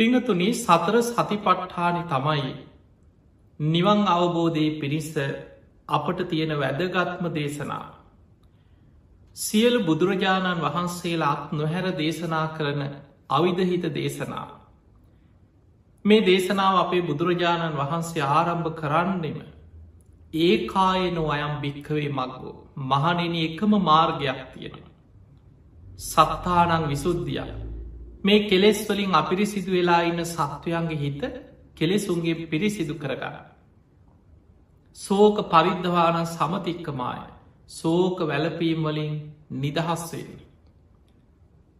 පිංහතුනි සතර සතිපට්ඨානි තමයි නිවන් අවබෝධයේ පිරිස්ස අපට තියෙන වැදගත්ම දේශනා. සියලු බුදුරජාණන් වහන්සේලාත් නොහැර දේශනා කරන අවිධහිත දේශනා. මේ දේශනාව අපේ බුදුරජාණන් වහන්සේ ආරම්භ කරන්නෙම. ඒ කායනො අයම් භික්කවේ මක්ගෝ මහනෙන එකම මාර්ගයක් තියෙන. සත්තානං විසුද්ධිය. මේ කෙලෙස් වලින් අපිරිසිදු වෙලා ඉන්න සත්වයන්ගේ හිත කෙලෙසුන්ගේ පිරිසිදු කරගන්න. සෝක පවිද්ධවාන සමතික්කමාය සෝක වැලපීම් වලින් නිදහස්වෙන්න.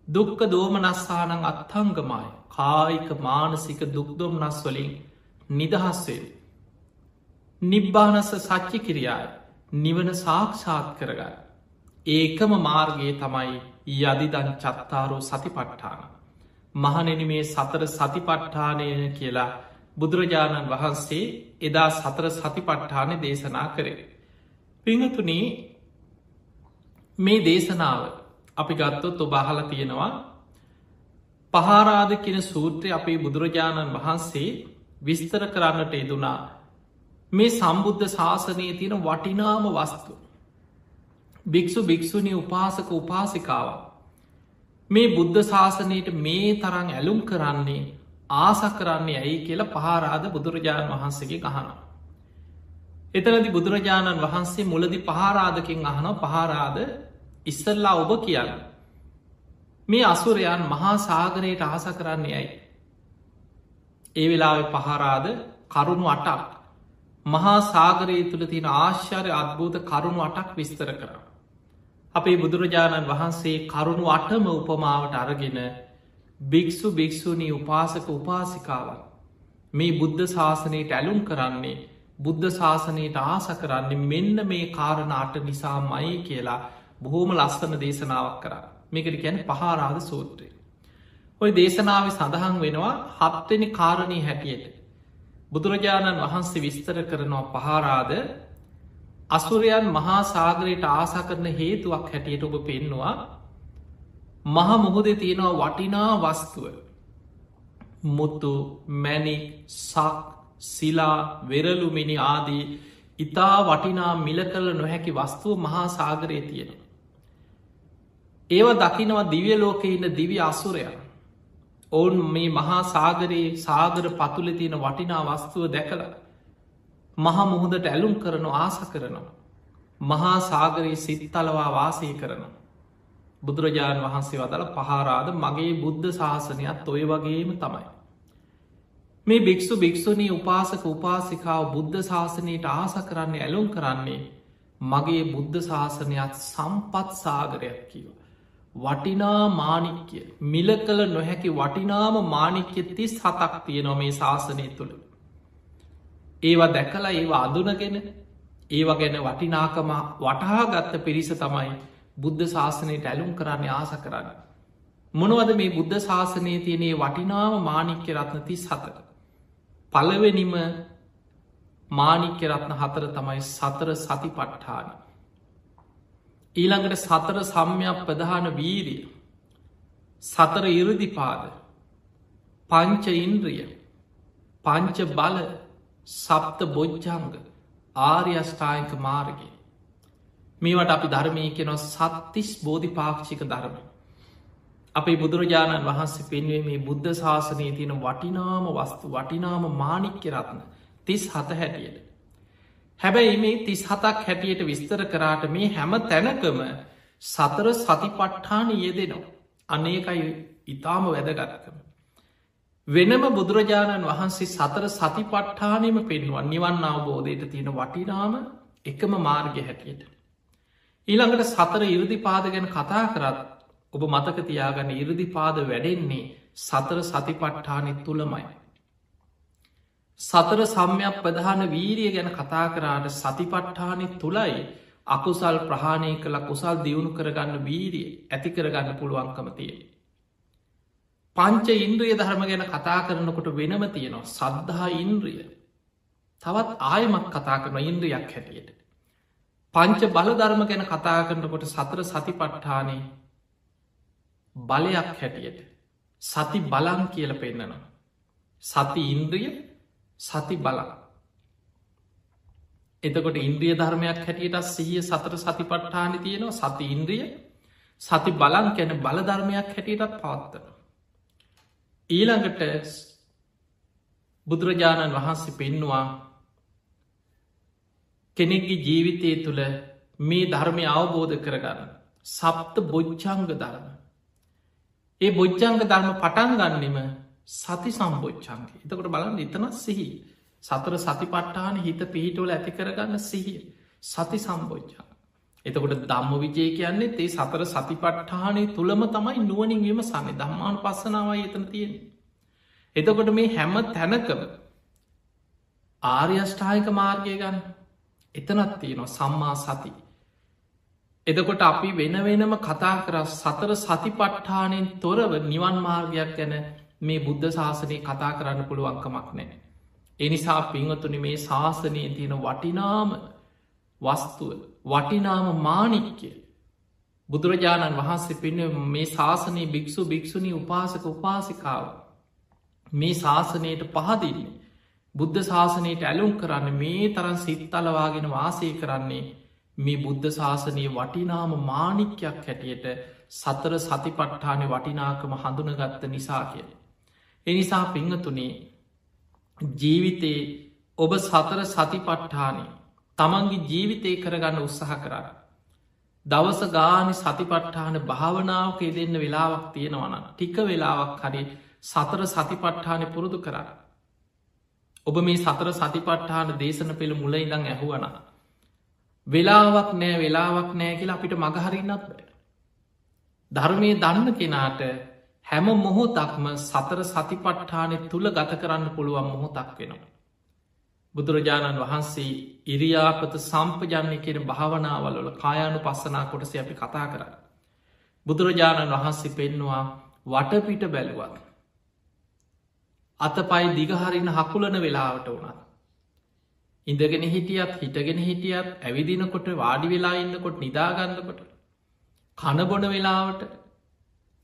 දුක්ක දෝමනස්සානං අත්හංගමයි කායික මානසික දුක්දොම්නස් වලින් නිදහස්වෙන්. නිබ්බානස සච්චි කිරියාය නිවන සාක්ෂාත් කරගන්න. ඒකම මාර්ගයේ තමයි යදිදන් චත්තාරෝ සතිපට්ඨාන. මහනෙන මේ සතර සතිපට්ඨානය කියලා බුදුරජාණන් වහන්සේ එදා සතර සතිපට්ඨාන දේශනා කරේ. පිංහතුනී මේ දේශනාව අපි ගත්තොත් ඔබහල තියෙනවා පහාරාධ කියෙන සූත්‍රය අපේ බුදුරජාණන් වහන්සේ විස්තර කරන්නට යෙදුනා මේ සම්බුද්ධ ශාසනය තියෙන වටිනාම වස්තු. භික්‍ෂු භික්‍ෂුණි උපාසක උපාසිකාව. මේ බුද්ධ ශාසනයට මේ තරං ඇලුම් කරන්නේ ආස කරන්නේ ඇයි කියලා පහරාද බුදුරජාණන් වහන්සේගේ ගහනවා. එතනති බුදුරජාණන් වහන්සේ මුලදි පහරාධකින් අහන පහරාද ඉස්සල්ලා ඔබ කියන්න. මේ අසුරයන් මහා සාගරයට අහස කරන්නේ ඇයි. ඒ වෙලාවෙ පහරාද කරුණු අටක් මහා සාගරයේ තුළ තියෙන ආශ්චර්ය අත්භූත කරුණු අටක් විස්තර කර. අපේ බුදුරජාණන් වහන්සේ කරුණු අටම උපමාවට අරගෙන භික්‍ෂු භික්‍ෂූණී උපාසක උපාසිකාවන් මේ බුද්ධ ශාසනයට ඇලුම් කරන්නේ බුද්ධ ශාසනයට ආස කරන්නේ මෙන්න මේ කාරණාට නිසා මයි කියලා බොහෝම ලස්සන දේශනාවක් කර මේකට ගැන පහරාද සූත්‍රය. ඔය දේශනාව සඳහන් වෙනවා හත්වෙනි කාරණී හැටියට. බුදුරජාණන් වහන්සේ විස්තර කරනවා පහරාද අසුරයන් මහා සාගරයට ආසා කරන හේතුවක් හැටියට ඔබ පෙන්නවා මහ මුහුදේ තියෙනවා වටිනා වස්තුව මුත්තු මැනික් සක් සිලා වෙරලුමිනි ආදී ඉතා වටිනා මිල කල නොහැකි වස්තුව මහා සාගරය තියෙන. ඒව දකිනවා දිවිය ලෝක ඉන්න දිවි අසුරයන්. ඔවුන් මේ මහා සාගරයේ සාගර පතුල තියෙන වටිනා වස්තුව දැකළ. මහා මුහුදට ඇලුම් කරනු ආස කරනවා. මහා සාගරයේ සිත්තලවා වාසය කරනවා. බුදුරජාණන් වහන්සේ වදල පහරාද මගේ බුද්ධ ශාසනයත් ඔය වගේම තමයි. මේ භික්‍ෂු භික්‍ෂුණී උපාසක උපාසිකාව බුද්ධ ශාසනයට ආස කරන්න ඇලුම් කරන්නේ මගේ බුද්ධ ශාසනයත් සම්පත් සාගරයක් කියව. වටිනා මානික්‍ය මිල කළ නොහැකි වටිනාම මානික්‍ය තිස් හතක් තියනො මේ ශාසනය තුළ. ඒවා දැකලා ඒවා අදුනගෙන ඒව ගැන වටිනාකම වටහා ගත්ත පිරිස තමයි බුද්ධ ශාසනයට ඇලුම් කරන්න ආස කරන්න. මොනවද මේ බුද්ධ ශාසනය තියනේ වටිනාම මානික්‍ය රත්න තිස් හතර. පලවෙනිම මානික්‍ය රත්න හතර තමයි සතර සති පට්ඨාන. ඊළඟට සතර සම්යක් ප්‍රධාන වීරිය සතර ඉරදිපාද පංච ඉන්ද්‍රිය පංච බල සප්ත බොජ්ජංග ආර්යෂ්ඨායික මාර්ගය මේවට අපි ධර්මය කෙනො සත්තිස් බෝධි පාක්ෂික ධර්ම. අපේ බුදුරජාණන් වහන්සේ පෙන්වේ මේ බුද්ධ ශාසනය තියෙන වටිනාම වස්තු වටිනාම මානික්‍ය රත්න තිස් හත හැටියට. හැබැයි මේ තිස් හතක් හැටියට විස්තර කරාට මේ හැම තැනකම සතර සතිපට්ඨාන යෙදෙනවා. අනේකයි ඉතාම වැදගත්කම. වෙනම බුදුරජාණන් වහන්සේ සතර සතිපට්ඨානයම පෙන්වා නිවන් අවබෝධයට තියෙන වටිනාම එකම මාර්ගය හැටියට. ඊළඟට සතර ඉරදිපාද ගැන කතා කරත් ඔබ මතක තියාගන්න ඉරදිපාද වැඩෙන්නේ සතර සතිපට්ඨානෙ තුළමයි. සතර සම්යක් ප්‍රධාන වීරිය ගැන කතා කරාට සතිපට්ඨානෙ තුළයි අකුසල් ප්‍රහාණය කළ කුසල් දියුණු කරගන්න වීරිය ඇති කරගන්න පුළුවන්කම තිය. පංච ඉන්ද්‍රිය ධර්ම ගැන කතා කරනකොට වෙනම තියෙනවා සද්ධහා ඉන්ද්‍රිය තවත් ආයමත් කතා කරන ඉන්ද්‍රියක් හැටියට. පංච බලධර්ම ගැන කතා කරනකොට සතර සති පට්ඨානය බලයක් හැටියට සති බලන් කියල පෙන්න්නනවා. සති ඉන්ද්‍රිය සති බලා එතකොට ඉන්ද්‍රිය ධර්මයක් හැටියට සිහිය සතර සතිපට්ඨාන තියෙනවා සති ඉන්ද්‍රිය සති බලන් කැන බලධර්මයක් හැටියටත් පවත්තන. ඊළඟට බුදුරජාණන් වහන්සේ පෙන්නවා කෙනෙක්ගේ ජීවිතය තුළ මේ ධර්මය අවබෝධ කරගන්න සප්ත බොච්චංග ධර්ම. ඒ බොච්චංග ධර්ම පටන් ගන්නෙම සති සම්බෝච්චන්ගේ එතකොට බලන්න එතනත් සිහි සතර සති පට්ටාන හිත පිහිටවල ඇති කරගන්න සිහිය සති සම්බෝච්චා. එතකොට දම්ම විජය කියන්නේ ඒ සතර සතිපට්ඨානය තුළම තමයි නුවනින් වීම සමය දම්මාන පස්සනාවයි එතන තියෙන. එතකොට මේ හැම තැනකම ආර්යෂ්ඨායක මාර්ගය ගන්න එතනත් තියෙනවා සම්මා සති. එදකොට අපි වෙන වෙනම කතා කර සතර සතිපට්ඨානයෙන් තොරව නිවන් මාර්ගයක් ගැන මේ බුද්ධ ශාසනය කතා කරන්න පුළුවන්කමක් නෑ. එනිසා පිංහතුනි මේ ශාසනය තියෙන වටිනාම වස්තුව වටිනාම මානික්‍ය බුදුරජාණන් වහන්සේ පෙන මේ ශාසනයේ භික්‍ෂු භික්‍ෂුණී උපාසක උපාසිකාව මේ ශාසනයට පහදින්නේ බුද්ධ ශාසනයට ඇලුම් කරන්න මේ තරන් සිත්තලවාගෙන වාසය කරන්නේ මේ බුද්ධ ශාසනයේ වටිනාම මානික්‍යයක් හැටියට සතර සතිපට්ඨාන වටිනාකම හඳුනගත්ත නිසා කිය. එනිසා පිංහතුනේ ජීවිතයේ ඔබ සතර සතිපට්ඨානය තමන්ගේ ජීවිතය කරගන්න උත්සහ කරන්න. දවස ගානි සතිපට්ඨාන භාවනාවකේ දෙන්න වෙලාවක් තියෙනවන ටික වෙලාවක් හරි සතර සතිපට්ඨානය පුරුදු කරන්න. ඔබ මේ සතර සතිපට්ඨාන දේශන පෙළ මුල ඉඳං ඇහුවන. වෙලාවක් නෑ වෙලාවක් නෑ කියලා අපිට මගහරින්නත් බෑ. ධර්මය දන්න කෙනාට හැම මොහොතක්ම සතර සතිපට්ඨානය තුළ ගත කරන්න පුළුවන් මොහොතක් වෙනවා. බුදුරජාණන් වහන්සේ ඉරියාපත සම්පජන්ය කියෙන භාවනාවලල කායානු පස්සනා කොටස අපි කතා කර. බුදුරජාණන් වහන්සේ පෙන්නවා වටපිට බැලුවත්. අත පයි දිගහරින්න හකුලන වෙලාවට වනත්. ඉඳගෙන හිටියත් හිටගෙන හිටියත් ඇවිදිනකොට වාඩි වෙලා ඉන්නකොට නිදාගන්නකොට කණබොන වෙලාවට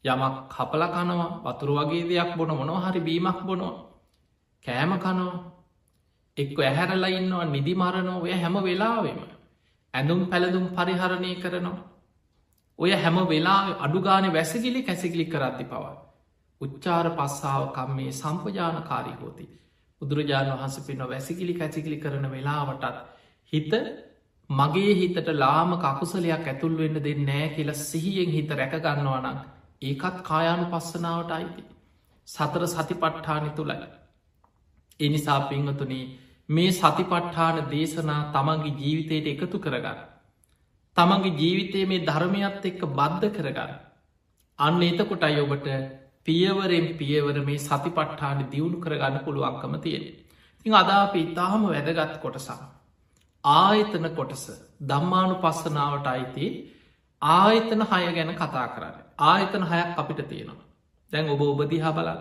යමක් කපල කනවා වතුර වගේ දෙයක් බොන මොනො හරි බීමක් බොනවා කෑම කනවා එක්ක ඇහැරලා ඉන්නවා නිදි මරණෝ ඔය හැම වෙලාවෙම. ඇඳුම් පැළඳුම් පරිහරණය කරනවා. ඔය හැම වෙලා අඩුගාන වැසගිලි කැසිගිලි කරද්දි පවා. උච්චාර පස්සාාවකම් මේ සම්පජානකාරී හෝති. බුදුරජාණන් වහස පින වැසිගිලි කැසිගිලි කරන වෙලාවටත් හිත මගේ හිතට ලාම කකුසලයක් ඇතුල් වෙන්න දෙ නෑ කියලා සිහියෙන් හිත රැකගන්නවා නම් ඒකත් කායානු පස්සනාවට අයිති සතර සතිපට්ඨානි තුළයි එනිසා පිංහතුනේ මේ සතිපට්ඨාන දේශනා තමන්ගේ ජීවිතයට එකතු කරගන්න. තමන්ගේ ජීවිතය මේ ධර්මයත් එක්ක බද්ධ කරගන්න. අන්න එතකොට අයඔබට පියවරෙන් පියවර මේ සතිපට්ඨාන දියුණු කරගන්න පුළුවන්කම තියෙන. තිං අදාප ඉතාහම වැදගත් කොටසා. ආයතන කොටස දම්මානු පස්සනාවට අයිති ආයතන හය ගැන කතා කරන්න. ආයතන හයක් අපිට තියෙනවා. දැන් ඔබ ඔබදිහා බලා.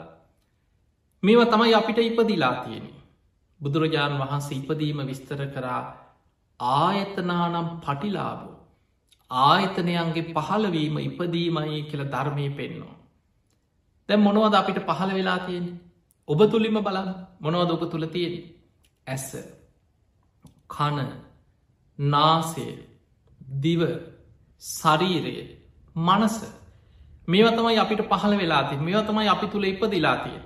මේවා තමයි අපිට ඉපදිලා තියෙන. බුදුරජාණන් වහන්සේ ඉපදීම විස්තර කරා ආයතනානම් පටිලාබෝ. ආයතනයන්ගේ පහළවීම ඉපදීමයි කියල ධර්මය පෙන්නවා. දැ මොනවද අපිට පහළ වෙලා තියෙන. ඔබ තුළිම බලන්න මොනවද ඔබ තුළ තියෙන. ඇස කන නාසය දිව ශරීරය මනස මේවතමයි අපිට පහළ වෙලාති මේවතමයි අපි තුළ ඉපදිලාතිය.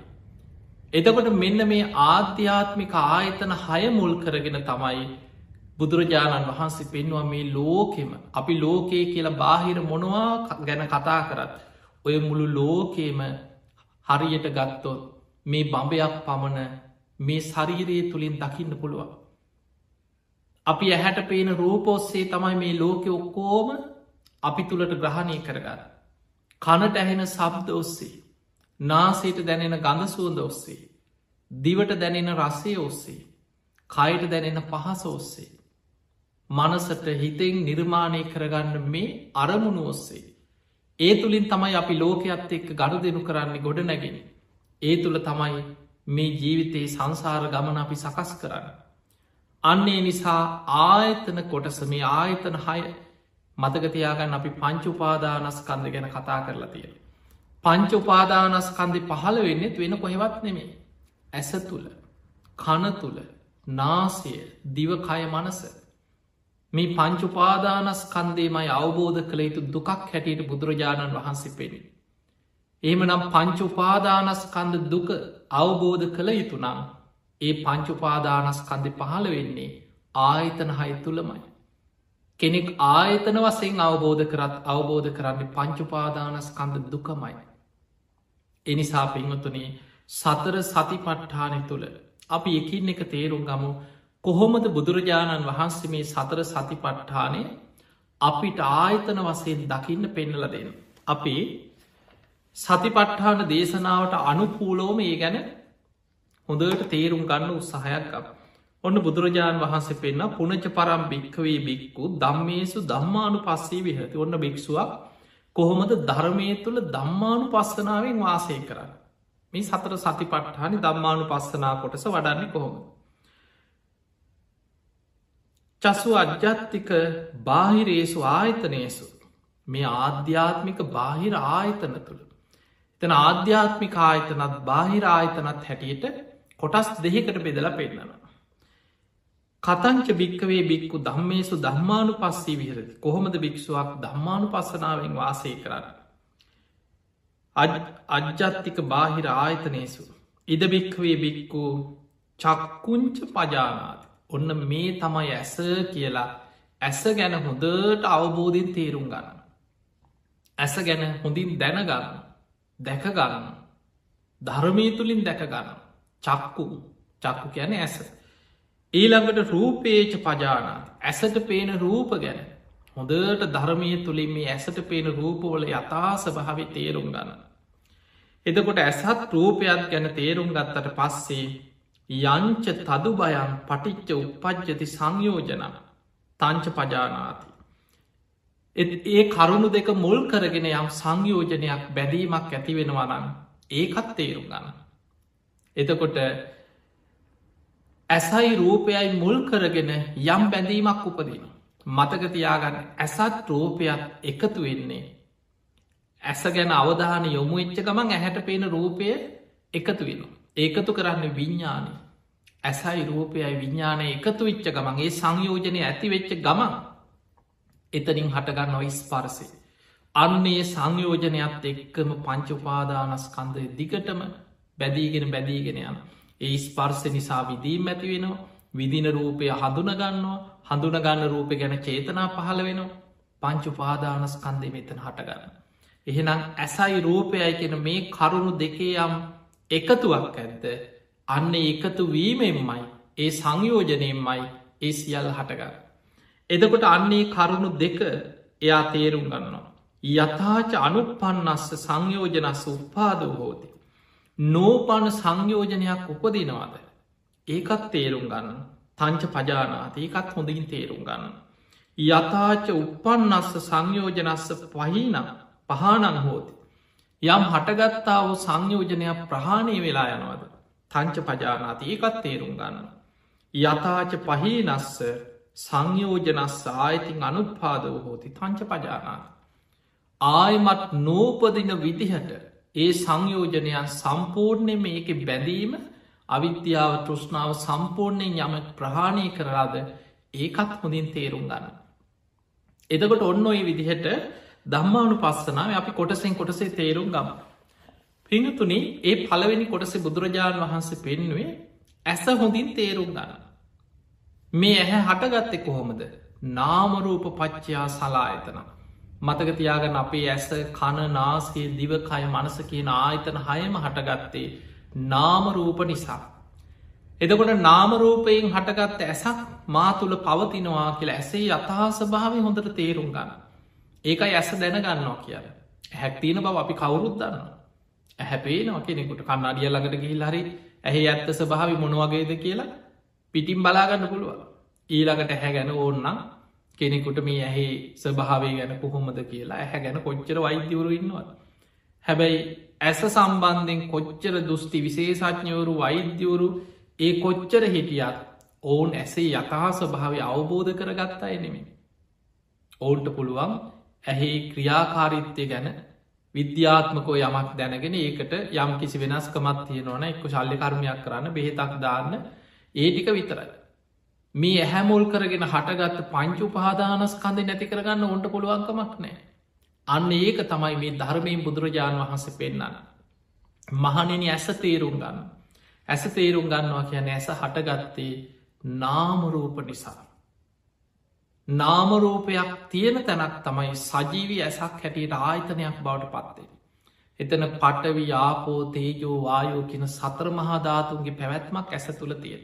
එතකොට මෙන්න මේ ආධ්‍යාත්මික ආයතන හය මුල් කරගෙන තමයි බුදුරජාණන් වහන්සේ පෙන්වා මේ ලෝකෙම අපි ලෝකයේ කියලා බාහිර මොනවා ගැන කතා කරත් ඔය මුළු ලෝකේම හරියට ගත්තොත් මේ බඹයක් පමණ මේ ශරීරයේ තුළින් දකින්න පුළුවන්. අපි ඇහැට පේන රූපෝස්සේ තමයි මේ ලෝකෙ ඔක්කෝම අපි තුළට ග්‍රහණය කරගන්න. කනට ඇහෙන සබ්ද ඔස්සේ නාසේට දැනෙන ගඳ සුවද ඔස්සේ. දිවට දැනෙන රස්සේ ඔස්සේ. කයට දැනෙන පහස ඔස්සේ. මනසට හිතෙන් නිර්මාණය කරගන්න මේ අරමුණු ඔස්සේ. ඒ තුළින් තමයි අපි ලෝකයක්ත් එක්ක ගඩ දෙනු කරන්නේ ගොඩ නැගෙන. ඒ තුළ තමයි මේ ජීවිතයේ සංසාර ගමන අපි සකස් කරන්න. අන්නේ නිසා ආයතන කොටස මේ ආයතන හය මතකතියාගන්න අපි පංචුපාදානස්කන්ද ගැන කතා කරලා තියෙන. පංච උපාදානස්කන්දි පහළ වෙන්නෙත් වෙන කොහෙවත් නෙමේ. ඇස තුළ කන තුළ නාසය දිවකය මනස මේ පංචුපාදානස් කන්දේමයි අවබෝධ කළ යුතු දුකක් හැටියට බුදුරජාණන් වහන්සේ පෙනෙන. එහෙම නම් පංචුපාදානස්කන්ද දුක අවබෝධ කළ යුතු නම් ඒ පංචුපාදානස්කන්දි පහළ වෙන්නේ ආයතන හයි තුළමයි. කෙනෙක් ආයතන වසයෙන් අවබෝධ කරත් අවබෝධ කරන්නේ පංචුපාදානස්කන්ද දුකමයි. එනිසා පින්වතුනේ සතර සති පට්ඨානය තුළ අපි එකින් එක තේරුම් ගමු කොහොමද බුදුරජාණන් වහන්සේ මේ සතර සති පට්ඨානය අපිට ආයතන වසයෙන් දකින්න පෙන්නල දෙන්න. අපි සතිපට්ඨාන දේශනාවට අනුපූලෝම ඒ ගැන හොඳට තේරුම් ගන්න උත්සාහයක් අප. ඔන්න බුදුරජාණන් වහන්සේ පෙන්න්න පුනච පරම් භික්කවේ බික්කු දම්මේසු දම්මානු පස්සේ විහති ඔන්න භික්ෂුවක් කොහොමද ධර්මය තුළ දම්මානු පස්සනාවෙන් වාසය කරන්න. මේ සතර සතිපට්ඨානි දම්මානු පස්සනා කොටස වඩන්නේ කොහොම. චසු අජ්‍යත්තික බාහිරේසු ආයතනයසු මේ ආධ්‍යාත්මික බාහිර ආයතන තුළ තන ආධ්‍යාත්මික ආයතනත් බාහිර ආයතනත් හැටියට කොටස් දෙහිකට බෙදලා පෙන්න්නනවා. කතංච භික්කවේ බික්කු දම්මේසු දම්මානු පස්සී විහරති. කොහොමද භික්ෂුවක් දම්මානු පස්සනාවෙන් වාසය කරන්න. අජ්ජත්තික බාහිර ආයතනයසු ඉද භික්කවේ බික්කු චක්කුංච පජානාත. ඔන්න මේ තමයි ඇස කියලා. ඇස ගැන හොඳට අවබෝධින් තේරුම් ගන්න. ඇස ගැන හොඳින් දැනගන්න දැකගන්න ධර්මී තුළින් දැකගන්න චක්කු. චක්කු කියන ඇස. ඊළඟට රූපේච පජානාත් ඇසට පේන රූප ගැන හොඳට ධර්මය තුළින් මේ ඇසට පේන රූපවල යථාස භාවි තේරුම් ගන්න. එතකොට ඇසත් රූපයත් ගැන තේරුම් ගත්තට පස්සේ යංච තදු බයන් පටිච්ච උපද්ජති සංයෝජන තංච පජානාති. ඒ කරුණු දෙක මුල් කරගෙන යම් සංයෝජනයක් බැදීමක් ඇති වෙනවනන් ඒකත් තේරුම් ගන්න. එතකොට ඇසයි රූපයයි මුල් කරගෙන යම් බැඳීමක් උපදින. මතකතියාගන්න ඇසත් රූපයක් එකතු වෙන්නේ. ඇස ගැන අවධාන යොමු එච්ච ගමන් ඇහැට පේන රූපය එකතු වෙන. ඒකතු කරන්න විඤ්ඥානය. ඇසයි රූපයයි විඤ්ඥානය එකතු විච්ච ගමන් ඒ සංයෝජනය ඇති වෙච්ච ගමන් එතනින් හටගන්න නොයි ස්පර්සය. අන්නේ සංයෝජනයත් එක්කම පංචුපාදානස්කන්දය දිගටම බැදීගෙන බැදීගෙන යන. ඒ ස්පර්ස නිසා විදීම් ඇති වෙනවා විදින රූපය හඳුනගන්නවා හඳුනගන්න රූපය ගැන චේතනා පහළ වෙනවා පංචුපාදානස්කන්දය මෙතන හටගන්න. එහෙනම් ඇසයි රූපයයි කෙන මේ කරුණු දෙකේ යම් එකතුවක් ඇත්ත අන්න එකතු වීමෙන්මයි ඒ සංයෝජනයෙන්මයි ඒ සියල් හටගන්න. එදකොට අන්නේ කරුණු දෙක එයා තේරුම් ගන්නවා. යථාච අනුපන්නස්ස සංයෝජනස්ස උපාදෝ හෝති. නෝපන සංයෝජනයක් උපදිනවාද. ඒකත් තේරුම් ගන්න තංච පජානාත ඒකත් හොඳින් තේරුම් ගන්න. යථාච උපන්නස්ස සංයෝජනස්ස පහිනම් පහනං හෝති. යම් හටගත්තාව සංයෝජනයක් ප්‍රහාණය වෙලා යනවද. තංච පජානාත ඒකත් තේරුම් ගන්න. යථාච පහිනස්ස සංයෝජනස් ආයතින් අනුපාදව හෝති තංච පජානාත. ආයමත් නෝපදින විදිහට ඒ සංයෝජනයන් සම්පූර්ණය මේක බැඳීම අවිද්‍යාව තෘෂ්ණාව සම්පූර්ණයෙන් යම ප්‍රහාණය කරලාද ඒකත් හොඳින් තේරුම් ගන්න. එදකොට ඔන්න ඔයි විදිහට දම්මානු පස්සනාව අපි කොටසෙන් කොටසේ තේරුම් ගම. පිඟතුනි ඒ පළවෙනි කොටසේ බුදුරජාණන් වහන්සේ පෙන්නුවේ ඇස හොඳින් තේරුම් ගන්න. මේ ඇහැ හටගත්තෙ කොහොමද නාමරූප පච්චයා සලායතන මතකතියාගන අපේ ඇස කණ නාසේ දිවකය මනස කියන ආයතන හයම හටගත්තේ නාමරූප නිසා. එදකොට නාමරූපයෙන් හටගත්ත ඇසක් මා තුළ පවතිනවා කියලා ඇසේ අතහාස භාවය හොඳට තේරුම් ගන්න. ඒකයි ඇස දැනගන්නවා කියල හැක්තින බව අපි කවුරුත් දන්න ඇහැපේනවා කෙනෙකුට. කන්නඩිය ළඟට ගිහිල් හරි ඇහි ඇත්ත ස්භාවි මොනවගේද කියලා පිටිම් බලාගන්න පුළුව ඊළඟට හැ ගැන ඕන්නම් කෙනෙකුට මේ ඇහි ස්භාවේ ගැන කොහොමද කියලා? ඇහැ ගැන කොච්චර වෛද්‍යවරු ඉන්නවා හැබැයි ඇස සම්බන්ධෙන් කොච්චර දුස්ති විශේෂඥවරු වෛද්‍යවරු ඒ කොච්චර හිටියත් ඔවුන් ඇසේ යථහා ස්වභාවය අවබෝධ කරගත්තා එනෙමේ ඔවුන්ට පුළුවන් ඇහි ක්‍රියාකාරිත්‍යය ගැන විද්‍යාත්මකෝ යමක් දැනගෙන ඒකට යම් කිසි වෙනස්කමත් තියෙනවන එක්ක ශල්්‍ය කර්මයක් කරන්න බෙහෙතක් දාන්න ඒ ටික විතරයි. මේ ඇහැමුල් කරගෙන හටගත්ත පංචු පහදානස්කන්ද නැති කරගන්න ඔොන්ට පුළුවන්කමක් නෑ. අන්න ඒක තමයි මේ ධර්මයෙන් බුදුරජාණන් වහන්සේ පෙන්න්නන්න. මහනෙන ඇස තේරුම් ගන්න. ඇස තේරුම් ගන්නවා කියන ඇස හටගත්තේ නාමරූප නිසා. නාමරූපයක් තියෙන තැනක් තමයි සජීවී ඇසක් හැටියට ආයතනයක් බවට පත්තේ. එතන පටවි යාපෝ තේජෝ වායෝ කියන සතර මහාධාතුන්ගේ පැවැත්මක් ඇස තුළ තියෙන.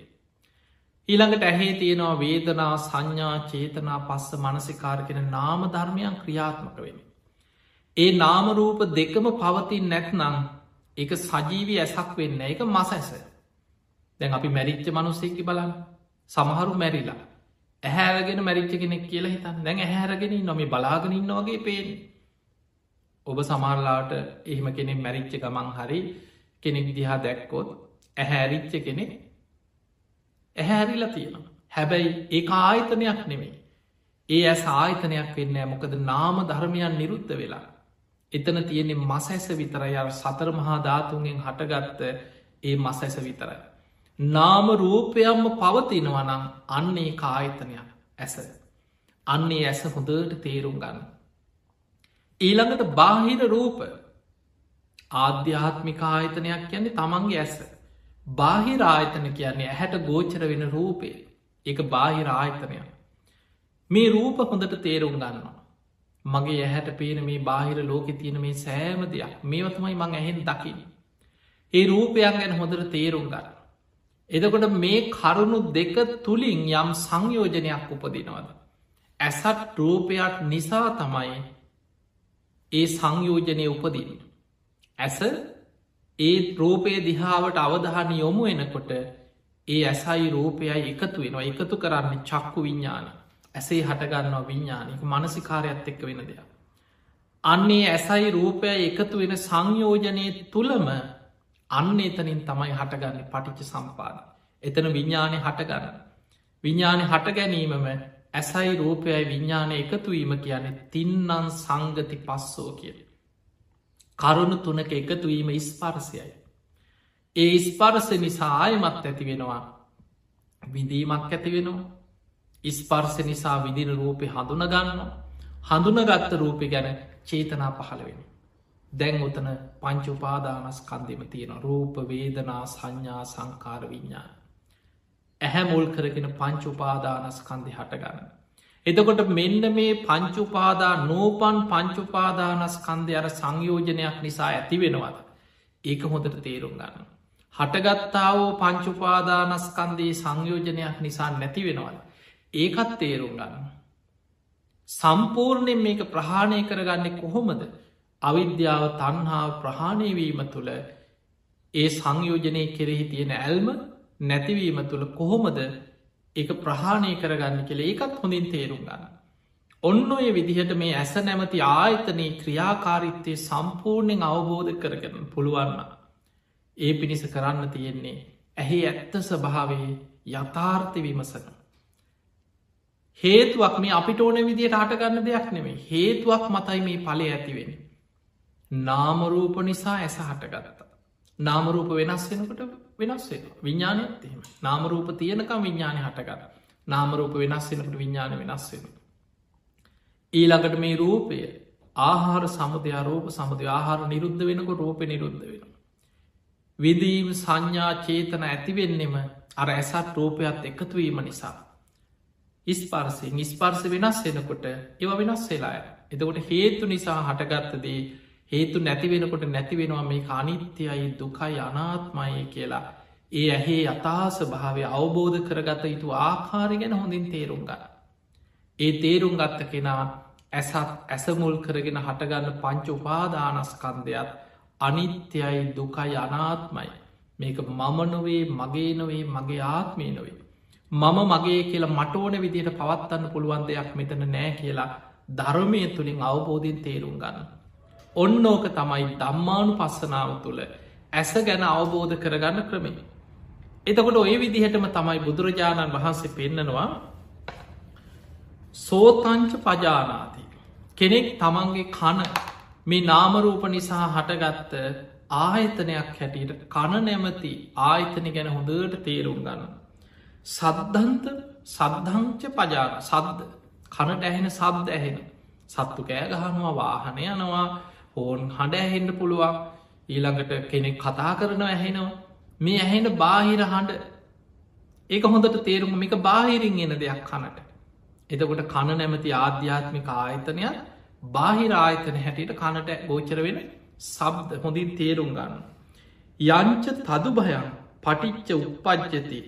ඊළඟට ඇහේ තියෙනවා වේදනා සංඥා චේතනා පස්ස මනසිකාර කෙන නාම ධර්මයන් ක්‍රියාත්මක වෙන. ඒ නාමරූප දෙකම පවතින් නැත්නම් එක සජීවී ඇසක් වෙන්න එක මස ඇස. දැන් අපි මැරිච්ච මනුස්සෙකි බලන්න. සමහරු මැරිලා. ඇහැරගෙන මැරිච්ච කෙනෙක් කියලා හිතන් දැන් ඇහැරගෙන නොම බලාගෙන ඉන්නවගේ පේෙන් ඔබ සමාරලාට එහෙම කෙනෙක් මැරිච්ච ගමන් හරි කෙනෙක් දිහා දැක්කොත් ඇහැරිච්ච කෙනෙක් ඇහැරිලා තියෙනවා හැබැයි ඒ ආයතනයක් නෙමෙයි ඒ ඇස් ආයතනයක් වෙන්න මොකද නාම ධර්මයන් නිරුද්ධ වෙලා එතන තියෙන්නේ මස ඇස විතරයි සතර මහා ධාතුන්ගෙන් හටගත්ත ඒ මස ඇස විතරයි නාම රූපයම්ම පවතිනවනම් අන්නේ කායතනයක් ඇස. අන්නේ ඇස හොඳට තේරුම් ගන්න. ඊළඟට බාහිර රූප ආධ්‍යාත්මික ආයතනයක් කියන්නේ තමන්ගේ ඇස. බාහිර ආයතන කියන්නේ ඇහැට ගෝචර වෙන රූපය එක බාහිර ආයතනයක්. මේ රූප හොඳට තේරුම් ගන්නවා. මගේ ඇහැට පේන මේ බාහිර ලෝකෙ තියෙන මේ සෑම දෙයක් මේවතමයි මං ඇහෙන් දකින. ඒ රූපයක් ගැන හොඳට තේරුම් ගන්න. එදකොට මේ කරුණු දෙක තුළින් යම් සංයෝජනයක් උපදිනවද. ඇසත් රූපයක් නිසා තමයි ඒ සංයෝජනය උපදින්. ඇස ඒ රූපය දිහාාවට අවධහන යොමු එනකොට ඒ ඇසයි රූපයයි එකතු වෙනවා එකතු කරන්න චක්කු විඤ්ඥාන ඇසේ හටගන්නවා විඤ්ඥානික මනසිකාරයක්ත් එක්ක වෙන දෙයක්. අන්නේ ඇසයි රූපය එකතු වෙන සංයෝජනය තුළම අන්න එතනින් තමයි හටගන්න පටිච්ච සම්පාද. එතන විඤ්ඥානය හටගන්න. විඤ්ඥානය හට ගැනීමම ඇසයි රූපයයි විඤ්ඥානය එකතුවීම කියන්නේ තින්නන් සංගති පස්සෝ කිය. කරුණු තුනක එකතුවීම ඉස්පරසයයි. ඒ ස්පරස නිසා ආයමත් ඇති වෙනවා විඳීමක් ඇති වෙනවා ඉස්පර්ස නිසා විදින රූපය හඳුනගන්න හඳුනගත්ත රූපය ගැන චේතනා පහළ වෙන. දැන් උතන පංච උපාදානස්කන්දෙම තියෙන රූප වේදනා සංඥා සංකාර විඤ්ඥාන. ඇහැ මුල් කරගෙන පංච උපාදානස්කන්දි හටගන්න. එතකොට මෙන්න මේ පංචුපාදා නෝපන් පංචුපාදානස්කන්දය අර සංයෝජනයක් නිසා ඇති වෙනවද. ඒක හොඳට තේරුම් ගන්න. හටගත්තාවෝ පංචුපාදානස්කන්දයේ සංයෝජනයක් නිසා නැති වෙනවද. ඒකත් තේරුම් ගන්න. සම්පූර්ණයෙන් මේක ප්‍රහාණය කරගන්නේ කොහොමද අවිද්‍යාව තන්හා ප්‍රහාණයවීම තුළ ඒ සංයෝජනය කෙරෙහි තියෙන ඇල්ම නැතිවීම තුළ කොහොමද එක ප්‍රහාණය කරගන්න කෙළ ඒකත් හොඳින් තේරුම් ගන්න. ඔන්න ඔය විදිහට මේ ඇස නැමති ආයතනයේ ක්‍රියාකාරිත්තය සම්පූර්ණයෙන් අවබෝධ කරගන්න පුළුවන්න. ඒ පිණිස කරන්න තියෙන්නේ ඇහි ඇත්ත ස්වභාවේ යථාර්ථ විමසන. හේතුවක් මේ අපිට ඕන විදියට අටගන්න දෙයක් නෙමේ හේතුවක් මතයි මේ පලේ ඇතිවෙන. නාමරූප නිසා ඇස හටගත්තා. නාමරූප වෙනස් වෙනකට වෙනස් වෙන විඤ්ඥානයත් එහෙම නාමරූප තියනකම් විඤ්ඥානය හටගන්න නාමරූප වෙනස් වෙනකට විඤ්ඥාන වෙනස් වෙන. ඊළඟට මේ රූපය ආහාර සමුදය රූප සමුදය ආහාර නිරුද්ධ වෙනක රූප නිරුද්ධ වෙන. විදීම් සංඥා චේතන ඇතිවෙන්නෙම අර ඇසත් රූපයත් එකතුවීම නිසා. ඉස්පර්සය නිස්පර්ස වෙනස් වෙනකොට ඒව වෙනස් වෙලාය එතකොට හේතු නිසා හටගත්තදේ හේතු නැති වෙනකොට නැති වෙනවා මේ අනිත්‍යයි දුකයි අනාත්මයි කියලා ඒ ඇහේ අතාස භාවය අවබෝධ කරගත යුතු ආකාරි ගැන හොඳින් තේරුම් ගන්න. ඒ තේරුම් ගත්ත කෙනා ඇසත් ඇසමුල් කරගෙන හටගන්න පංච උපාදානස්කන්දයක් අනිත්‍යයි දුකයි අනාත්මයි මේක මම නොවේ මගේ නොවේ මගේ ආත්මය නොවේ. මම මගේ කියලා මටෝන විදියට පවත්වන්න පුළුවන් දෙයක් මෙතන නෑ කියලා ධර්මය තුළින් අවබෝධයෙන් තේරුම් ගන්න. ඔන්න ඕක තමයි දම්මානු පස්සනාව තුළ ඇස ගැන අවබෝධ කරගන්න ක්‍රමේ. එතකොට ඔය විදිහටම තමයි බුදුරජාණන් වහන්සේ පෙන්නනවා සෝතංච පජානාති කෙනෙක් තමන්ගේ කන මේ නාමරූප නිසා හටගත්ත ආයතනයක් හැටියට කණ නැමති ආයතන ගැන හොඳට තේරුම් ගන්න. සද්ධන්ත සද්ධංච පජාන සද්ධ කනට ඇහෙන සබ්ද ඇහෙන සත්තු කෑ ගහනවා වාහනය යනවා හෝන් හඬ ඇහෙන්ට පුළුවන් ඊළඟට කෙනෙක් කතා කරන ඇහෙනවා මේ ඇහෙන බාහිර හඬ ඒක හොඳට තේරුම මේක බාහිරින් එන දෙයක් කනට එතකොට කණ නැමති ආධ්‍යාත්මික ආයතනයක් බාහිර ආයතන හැටියට කනට ගෝචර වෙන සබ්ද හොඳින් තේරුම් ගන්න. යංච තදු භයන් පටිච්ච උපපජ්ජති.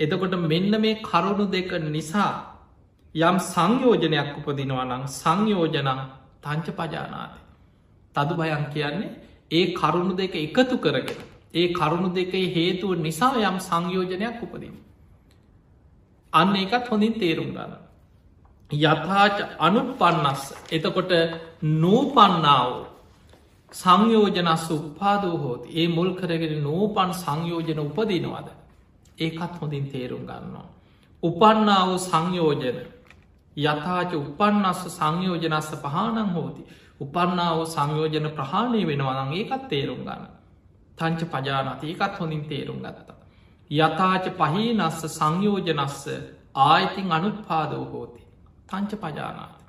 එතකොට මෙන්න මේ කරුණු දෙක නිසා යම් සංයෝජනයක් උපදිනවා නම් සංයෝජනං තංච පජානාති. තදු භයන් කියන්නේ ඒ කරුණු දෙක එකතු කරගෙන ඒ කරුණු දෙකේ හේතුව නිසා යම් සංයෝජනයක් උපදින්. අන්න එකත් හොඳින් තේරුම් ගන්න. යථාච අනුපන්නස්ස එතකොට නූපන්නාව සංයෝජනස්ස උපාදෝ හෝති ඒ මුල් කරගෙන නූපන් සංයෝජන උපදිනවාද ඒකත් හොඳින් තේරුම් ගන්නවා. උපන්නාව සංයෝජන යථාච උපන්නස්ස සංයෝජනස්ස පහනං හෝති උපන්නාව සංයෝජන ප්‍රහාණය වෙනවනං ඒකත් තේරුම් ගන්න. තංච පජානති ඒකත් හොඳින් තේරුම් ගත්තා. යථාච පහීනස්ස සංයෝජනස්ස ආයිතින් අනුත්පාදෝ හෝති. තංච පජානාත.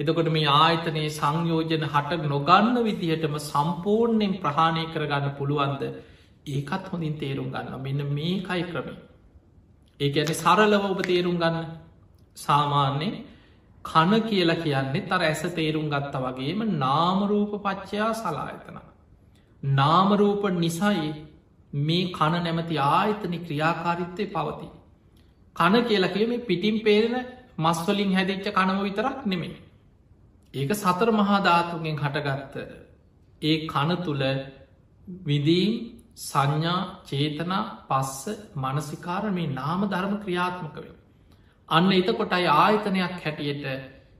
එතකොට මේ ආයතනයේ සංයෝජන හට නොගන්න විදිහටම සම්පූර්ණයෙන් ප්‍රහාණය කරගන්න පුළුවන්ද ඒකත් හොඳින් තේරුම් ගන්න මෙන්න මේ කයි ක්‍රමේ. ඒ ඇන සරලව ඔබ තේරුම් ගන්න සාමාන්‍යෙන් කන කියලා කියන්නේ තර ඇස තේරුම් ගත්ත වගේම නාමරූප පච්චයා සලායතන. නාමරූප නිසයි මේ කන නැමති ආයතන ක්‍රියාකාරිත්තය පවති. කන කියලකේ මේ පිටිම් පේරෙන මස්වලින් හැදිච්ච කනම විතරක් නෙමේ. ඒක සතර මහාධාතුගෙන් හටගත්ත. ඒ කන තුළ විදීම් සංඥා චේතනා පස්ස මනසිකාර මේ නාම ධර්ම ක්‍රියාත්මක වේ. අන්න එතකොටයි ආයතනයක් හැටියට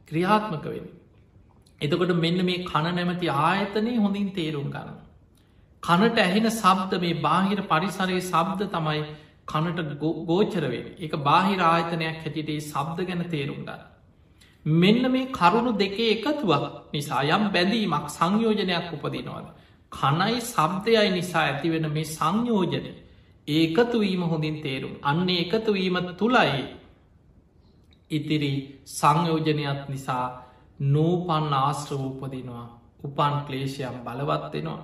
ක්‍රියාත්මක වෙන. එතකොට මෙන්න මේ කණ නැමති ආයතනය හොඳින් තේරුම් ගන්න. කනට ඇහෙන සබ්ද මේ බාහිර පරිසරයේ සබ්ද තමයි කනට ගෝචරවෙන් එක බාහිර ආයතනයක් හැටියට සබ්ද ගැන තේරුම් ගන්න. මෙන්න මේ කරුණු දෙකේ එකතුවක් නිසා යම් බැඳීමක් සංයෝජනයක් උපදිනවද. කනයි සබ්දයයි නිසා ඇතිවෙන මේ සංයෝජනය ඒකතුවීම හොඳින් තේරුම් අන්න එකතුවීම තුළයි ඉතිරි සංයෝජනයක් නිසා නූපන් ආශ්‍රව උපදිනවා. උපන් ක්ලේෂයම් බලවත්වෙනවා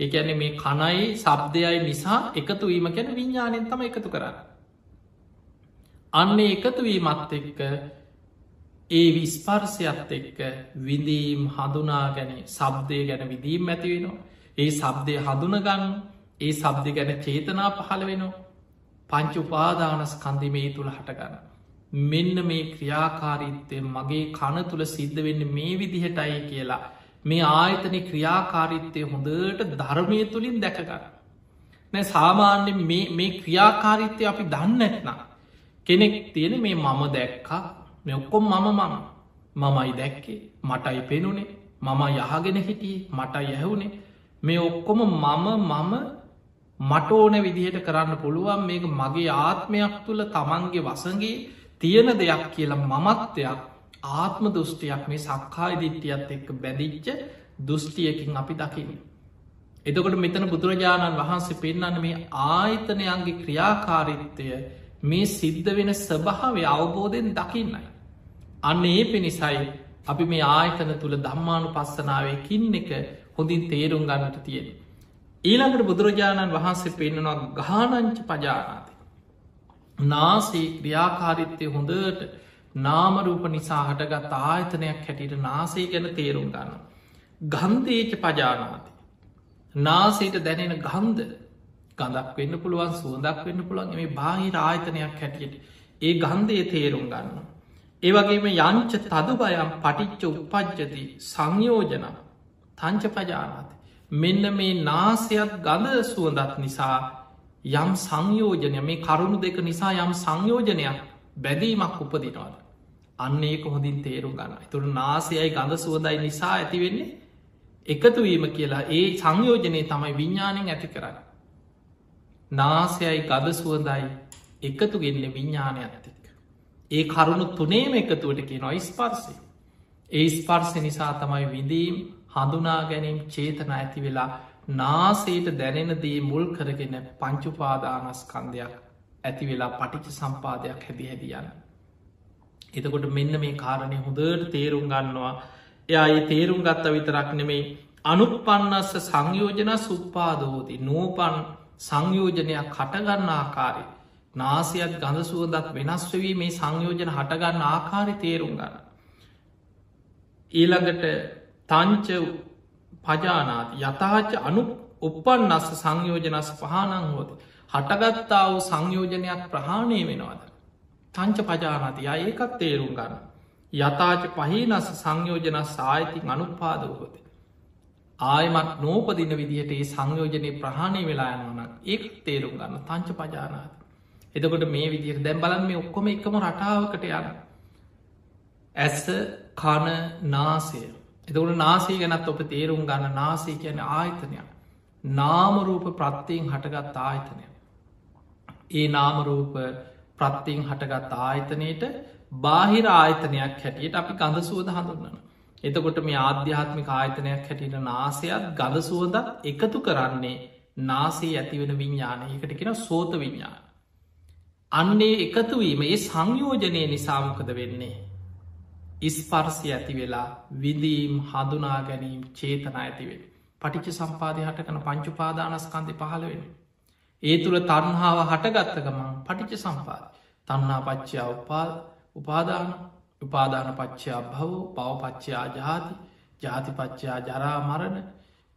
ඒඇන මේ කනයි සබ්දයයි නිසා එකතුවීම ගැන විඤ්ඥානෙන් තම එකතු කරන්න. අන්න එකතුවීමත් එක්ක ඒ විස්පර්සයත් එක්ක විදීම් හඳුනා ගැන සබ්දය ගැන විදීම් ඇතිවෙනවා ඒ සබ්දය හඳුනගන්න ඒ සබ්දි ගැන චේතනා පහළ වෙනවා. පංච උපාදානස් කන්දිමේ තුළ හටගන්න. මෙන්න මේ ක්‍රියාකාරීත්තය මගේ කන තුළ සිද්ධ වෙන්න මේ විදිහටයි කියලා මේ ආයතන ක්‍රියාකාරිත්තය හොඳට ධර්මය තුළින් දැකගන්න. නෑ සාමාන්‍ය මේ ක්‍රියාකාරිත්තය අපි දන්න ඇත්නම්. කෙනෙක් තියෙන මේ මම දැක්කා මේ ඔක්කොම් මම මම මමයි දැක්කේ මටයි පෙනුනේ මම යහගෙන හිටියේ මට යැහුණේ මේ ඔක්කොම මම මම මට ඕන විදිහට කරන්න පුළුවන් මේක මගේ ආත්මයක් තුළ තමන්ගේ වසගේ තියෙන දෙයක් කියලා මමත්වයක් ආත්ම දෘෂ්ටියක් මේ සක්කාය දිට්ටියත් එක්ක බැදිච්ච දෘෂ්ටියකින් අපි දකින. එතකොට මෙතන බුදුරජාණන් වහන්සේ පෙන්න්න මේ ආයතනයන්ගේ ක්‍රියාකාරිත්තය මේ සිද්ධ වෙන ස්වභාවය අවබෝධයෙන් දකින්නයි. අන්න ඒ පිණිසයි අපි මේ ආයතන තුළ දම්මානු පස්සනාවේ කින්න එක හොඳින් තේරුම් ගන්නට තියෙන. ඊළඟට බුදුරජාණන් වහන්සේ පෙන්නවා ගානංච පජානාති. නාසේ ක්‍රියාකාරිත්තය හොඳට නාමරූප නිසා හටගත් ආයතනයක් හැටියට නාසේ ගැන තේරුම් ගන්න. ගන්දේච පජානාති. නාසේට දැනෙන ගන්ද ගඳක් වෙන්න පුළුවන් සුවදක් වෙන්න පුළුවන් මේ බාහිර ආයතනයක් හැටියට ඒ ගන්දය තේරුම් ගන්න. ඒවගේම යංච තදු බයම් පටිච්ච උපද්ජති සංයෝජන තංච පජානත. මෙන්න මේ නාසයත් ගඳ සුවදත් නිසා යම් සංයෝජනය මේ කරුණු දෙක නිසා යම් සංයෝජනයක් බැදීමක් උපදිනවාද. අන්න ඒක හොඳින් තේරුම් ගන්න තුරු නාසයයි ගඳ සුවදයි නිසා ඇතිවෙන්නේ එකතුවීම කියලා ඒ සංයෝජනය තමයි විඤ්ඥාණයෙන් ඇති කරන්න. නාසයයි ගද සුවදයි එකතු ගෙන්න්න විඤ්ඥානය ඇතික. ඒ කරුණු තුනේම එකතුවට කියෙන ස්පර්සය. ඒ ස්පර්සය නිසා තමයි විදීම් හඳුනා ගැනීම් චේතන ඇති වෙලා නාසේට දැනෙන දේ මුල් කරගෙන පංචුපාදානස්කන්දයක් ඇති වෙලා පටිච සම්පාදයක් හැදි හැදියන්න. එතකොට මෙන්න මේ කාරණය හොඳට තේරුම් ගන්නවා එයා ඒ තේරුම් ගත්ත විතරක් නෙමෙයි අනුපන්නස්ස සංයෝජන සුප්පාදෝති නූපන් සංයෝජනයක් කටගන්න ආකාරය නාසියත් ගඳ සුවදත් වෙනස් වවී මේ සංයෝජන හටගන්න ආකාරි තේරුම් ගන්න. ඊළඟට තංච පජානාති යථාච අනු උපන්නස්ස සංයෝජනස් පහනං හෝති හටගත්තා වූ සංයෝජනයක් ප්‍රහාණය වෙනවාද. තංච පජානති ඒකත් තේරුම් ගන්න. යථාච පහිනස සංයෝජනස් සායිතින් අනුපාදවහොති. ආයමත් නෝපදින විදිහට ඒ සංයෝජනය ප්‍රහණය වෙලා යනවන ඒක් තේරුම් ගන්න තංච පජානාත. එතකොට මේ විදිහට දැම් බලන් මේ ඔක්කොම එකම රටාවකට යන. ඇස්ස කණ නාසය එතකට නාසේ ගැනත් ඔප තේරුම් ගන්න නාසේ කියන ආයතනයක්. නාමරූප ප්‍රත්තියෙන් හටගත් ආයතනය. ඒ නාමරූප ප්‍රත්තියෙන් හටගත් ආයතනයට බාහිර ආයතනයක් හැටියට අපි ගඳ සුවද හඳුන්නන. එතකොට මේ ආධ්‍යාත්මික ආයතනයක් හැටියට නාසයත් ගඳ සුවදත් එකතු කරන්නේ නාසේ ඇතිවෙන විඤ්ඥාන එකට කියෙන සෝත විඤ්ඥාන. අන්නේ එකතුවීම ඒ සංයෝජනය නිසාමකද වෙන්නේ. ඉස්පර්සය ඇති වෙලා විදීම් හඳුනා ගැනීම් චේතන ඇතිවෙන. පටිච සම්පාදය හටකන පංචුපාදානස්කන්ති පහළවෙන. ඒ තුළ තන්හාාව හටගත්ත ගමන් පටිච සම්පාද තන්නා පච්චයා උපා උපාදාන උපාදාන පච්චයා භව පවපච්චයා ජාති ජාතිපච්චයා ජරා මරණ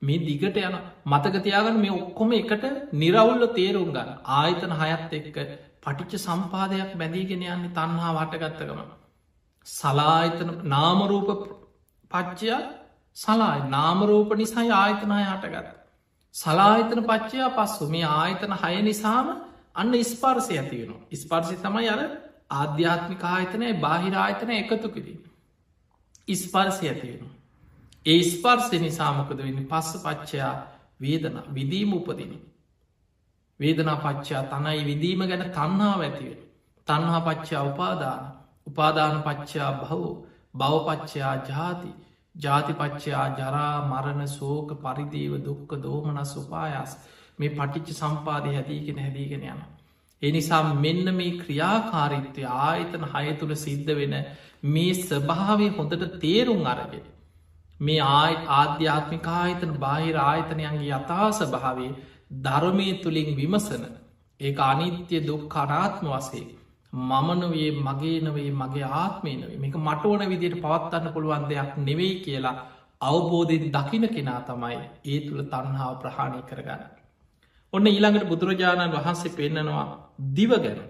මේ දිගට යන මතකතියාගන්න මේ ඔක්කොම එකට නිරවුල්ල තේරුම් ගන්න ආයතන හයත් එක්ක පටිච්ච සම්පාදයක් බැඳීගෙන යන්නේ තන්හා වටගත්තකම සලායතන නාමරූප පච්චයා සලායි නාමරූප නිසායි ආයතනය හටගත්ත සලාහිතන පච්චයා පස්සු මේ ආයතන හය නිසාම අන්න ස්පර්සය ඇති වෙන. ස්පර්සි තමයි අර ආධ්‍යාත්මික ආයතනය බාහිර ආයතන එකතු කිරීම. ඉස්පර්සය ඇති වෙන. ඒ ස්පර්සය නිසාමකද වෙන්න පස්ස පච්චයා වේදන විදීම උපදින. වේදනා පච්චා තනයි විදීම ගැන තන්නාව ඇතිවෙන. තන්හා පච්චා උපාදාන උපාදාන පච්චා බහු බවපච්චයා ජාති ජාතිපච්චයා ජරා මරණ සෝක පරිදේව දුක්ක දෝමනස් උපායාස් මේ පටිච්ච සම්පාදය හැදීගෙන හැදීගෙන යන. එනිසා මෙන්න මේ ක්‍රියාකාරිත්වය ආයතන හය තුළ සිද්ධ වෙන මේ ස්වභාවේ හොඳට තේරුම් අරගෙන. මේ ආයි ආධ්‍යාත්මික ආයතන බාහිර ආයතනයන්ගේ යථාස භාවේ ධර්මය තුළින් විමසන ඒ අනිත්‍ය දුක් කරාත්ම වසේ මමනවේ මගේ නවේ මගේ ආත්මය නවේ මේක මට ඕන විදියට පවත්වන්න පුළුවන් දෙයක් නෙවෙයි කියලා අවබෝධයෙන් දකින කෙනා තමයි ඒ තුළ තන්හාාව ප්‍රහාණය කරගන්න. ඔන්න ඊළඟට බුදුරජාණන් වහන්සේ පෙන්නනවා දිව ගැන.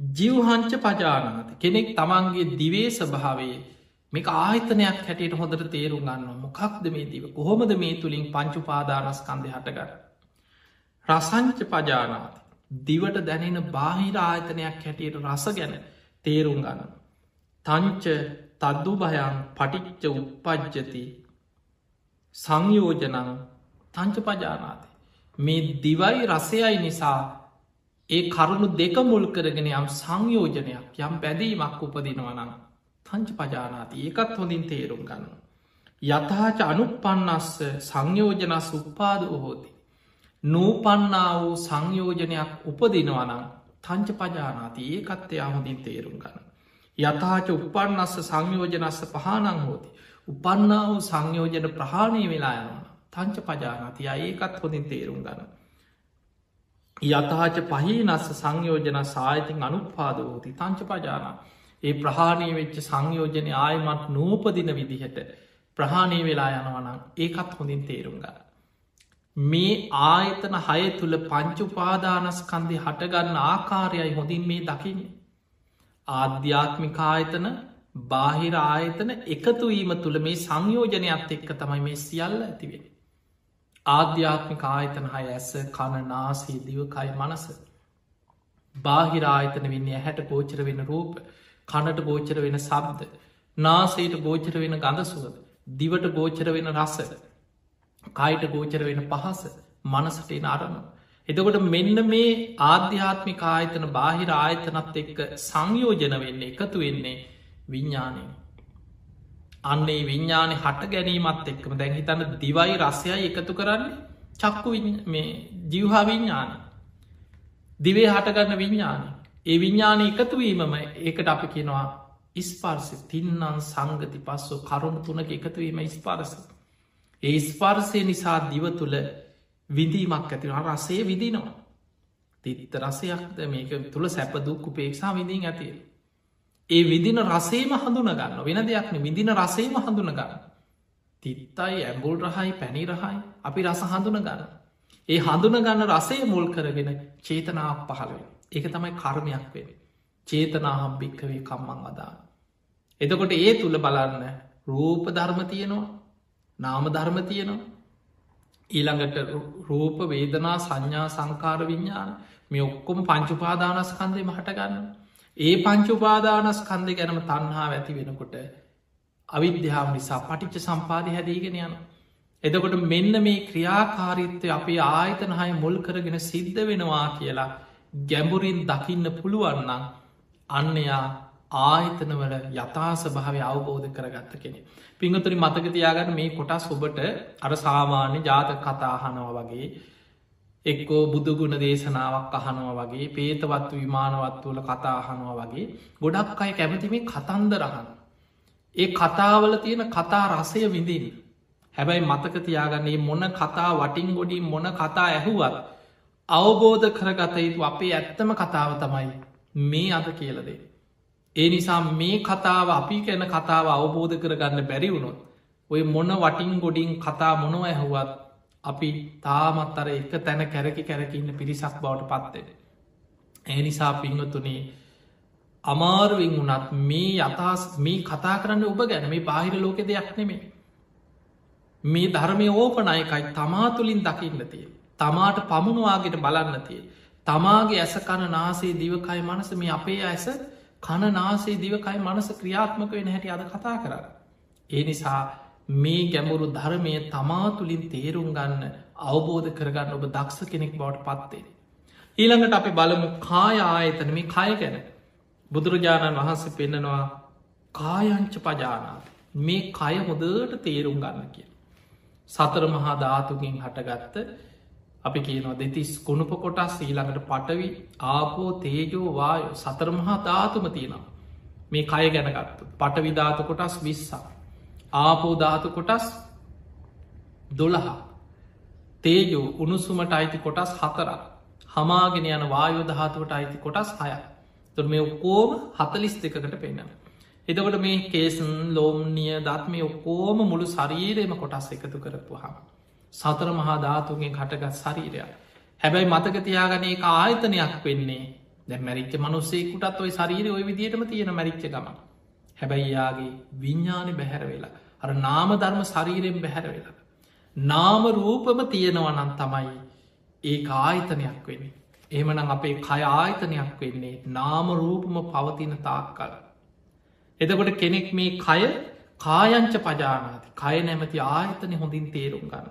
ජිව්හංච පජානත කෙනෙක් තමන්ගේ දිවේ ස්භාවේ මේක ආහිතනයක් හැටියට හොඳට තේරුම් ගන්න මොකක්ද මේ දිව කොහොමද මේ තුළින් පංචුපාදානස්කන්දය හටගන්න. රසංච පජානාත දිවට දැනෙන බාහිර ආයතනයක් හැටියට රස ගැන තේරුම් ගන්න. තංච තද්දු භයන් පටිච්ච උපපජ්ජති සංයෝජනං තංච පජානාති. මේ දිවයි රසයයි නිසා ඒ කරුණු දෙක මුල් කරගෙන යම් සංයෝජනයක් යම් බැදීමක් උපදිනවනම් තංච පජානාති ඒකත් හොඳින් තේරුම් ගන්න. යථාච අනුපන්නස්ස සංයෝජනස් උපාද හෝති. නූපන්නා වූ සංයෝජනයක් උපදිනවනම් තංච පජානාති ඒකත්තේ අහොඳින් තේරුම් ගන්න. යථාච උපන්නස්ස සංයෝජනස්ස පහනං හෝති. උපන්නා වූ සංයෝජන ප්‍රහාණය වෙලා යනවා. තංච පජානතිය ඒකත් හොඳින් තේරුම් ගන්න. යථාච පහිනස්ස සංයෝජන සාහිතින් අනුපාද වූති තංච පජානා. ඒ ප්‍රහාණය වෙච්ච සංයෝජනය ආයමත් නූපදින විදිහට ප්‍රහාණය වෙලා යනවනම් ඒකත් හොඳින් තේරුම් ගන්න. මේ ආයතන හය තුළ පංචුපාදානස්කන්දය හටගන්න ආකාරයයි හොඳින් මේ දකින්නේ. ආධ්‍යාත්මිකායතන බාහිර ආයතන එකතුවීම තුළ මේ සංයෝජනයක් එක්ක තමයි මේ සියල්ල ඇතිවෙන. ආධ්‍යාත්මික ආයතන හය ඇස කණනාසේ දිවකයි මනස. බාහිර ආයතන වෙන්නේ හැට ගෝචර වෙන රූප කණට ගෝචර වෙන සබ්ද නාසේට ගෝචර වෙන ගඳසුවද දිවට ගෝචර වෙන රස කායිට ගෝචර වෙන පහස මනසටේ අරම. එතකොට මෙන්න මේ ආධ්‍යාත්මික ආයතන බාහිර ආයතනත් එක්ක සංයෝජන වෙන්නේ එකතු වෙන්නේ විඤ්ඥානය. අන්නේ විඤ්ඥාන හට ගැනීමත් එක්කම දැන් හිතන්න දිවයි රස්සයයි එකතු කරන්නේ චක්කු මේ ජිවහා විඤ්ඥාන දිවේ හටගන්න විඤ්ඥාන ඒ විඤ්ඥාන එකතුවීමම ඒකට අපි කෙනවා ඉස්පර්සි තින්නන් සංගති පස්සු කරුණු තුනක එකතුවීම ඉස්පරස ඒ ස්පර්සය නිසා දිව තුළ විඳීමක් ඇතිවා රසේ විදිනවා තිත්ත රසයක්ද මේක තුළ සැපදුක් උපේක්ෂා විඳීන් ඇතිේ ඒ විදින රසේම හඳුන ගන්න වෙන දෙයක්න විදින රසේම හඳුන ගන්න තිත්තයි ඇම්බුල් රහයි පැණි රහයි අපි රස හඳුන ගන්න ඒ හඳුන ගන්න රසේ මුල් කරගෙන චේතනාවක් පහළව ඒක තමයි කර්මයක් වේ චේතනාහම් භික්කවේ කම්මං වදාන්න එතකොට ඒ තුළ බලන්න රූප ධර්ම තියෙනවා. නාම ධර්ම තියෙනවා ඊළඟට රූප වේදනා සංඥා සංකාර විඤ්ඥාන මේ ඔක්කොම පංචුපාදානස්කන්දය මහටගන්න ඒ පංචුපාදානස් කන්දය ගැනම තන්හා ඇති වෙනකොට අවිද්‍යාව නිසා පටිච්ච සම්පාධය හැදීගෙන යන. එදකොට මෙන්න මේ ක්‍රියාකාරිත්වය අපේ ආයතනහය මුල් කරගෙන සිද්ධ වෙනවා කියලා ගැඹුරින් දකින්න පුළුවන්නම් අන්නයා ආයතනවල යථාස භාවය අවබෝධ කරගත්ත කෙනෙ. පිංහතුරි මතකතියාගන්න මේ කොටස් ඔබට අර සාමාන්‍ය ජාත කතාහනව වගේ එක්කෝ බුදුගුණ දේශනාවක් අහනවා වගේ පේතවත්තු විමානවත්වල කතාහනවා වගේ ගොඩක් අය කැමතිමේ කතන්ද රහන්. ඒ කතාවල තියෙන කතා රසය විඳින්. හැබැයි මතක තියාගන්නේ මොන කතා වටින් ගොඩින් මොන කතා ඇහුවත් අවබෝධ කරගත යුතු අපේ ඇත්තම කතාව තමයි මේ අද කියලදේ. ඒ නිසා මේ කතාව අපි කැන කතාව අවබෝධ කරගන්න බැරි වුණොත් ඔය මොන වටින් ගොඩින් කතා මොනව ඇහුවත් අපි තාමත් අර එක තැන කැරකි කැරකින්න පිරිසක් බවට පත්වෙන. ඒ නිසා පිංහතුනේ අමාරුවෙන් වුනත් මේ යථස් මේ කතා කරන්න ඔබ ගැන මේ බාහිර ලෝක දෙයක් නෙමේ. මේ ධර්මය ඕපනයකයි තමා තුළින් දකින්නතිය. තමාට පමුණවාගෙට බලන්නතිය. තමාගේ ඇස කණ නාසේ දිවකයි මනස මේ අපේ ඇස කණ නාසේ දිවකයි මනස ක්‍රියාත්මක වෙන හැටි අද කතා කර. ඒ නිසා මේ ගැඹුරු ධර්මය තමා තුළින් තේරුම් ගන්න අවබෝධ කරගන්න ඔබ දක්ෂ කෙනෙක් බවට පත්තේ. ඊළඟට අපි බලමු කාය ආයතන මේ කය ගැන බුදුරජාණන් වහන්සේ පෙන්නනවා කායංච පජානාත මේ කය හොදට තේරුම් ගන්න කිය. සතර මහා ධාතුකින් හටගත්ත අපි කියනවා දෙතිස් කුණුප කොටස් ඊළඟට පටවි ආපෝ තේජෝ වායෝ සතර මහා ධාතුම තියෙනවා. මේ කය ගැනගත්තු පටවිධාතු කොටස් විස්සා ආපෝධාතු කොටස් දොළහා තේජෝ උණුසුමට අයිති කොටස් හතරක්. හමාගෙන යන වායෝධාතුවට අයිති කොටස් හය තුර මේ ඔක්කෝම හතලිස් දෙකට පෙන්න්න. එතකොට මේ කේසන් ලෝම්නිය දත්මය ඔක්කෝම මුළු ශරීරයම කොටස් එකතු කරපුහම. සතර මහා ධාතුගෙන් කටගත් ශරීරයක්. හැබැයි මතකතියාගන ඒ ආයතනයක් වෙන්නේ දැ මැරිච්ච මනුස්සේකුටත් ඔයි ශරීර ඔය විදිටම තියෙන මැරිච්ච ගම. හැබැයි යාගේ විඤ්ඥානි බැහැර වෙලා අර නාම ධර්ම ශරීරයෙන් බැහැර වෙලා. නාම රූපම තියෙනවනන් තමයි ඒ ආයතනයක් වෙන්නේ. එහමනම් අපේ කය ආයතනයක් වෙන්නේ නාම රූපම පවතින තාක් කල. එතකොට කෙනෙක් මේ කය කායංච පජානාති කය නැමති ආයතන හොඳින් තේරුම් ගන්න.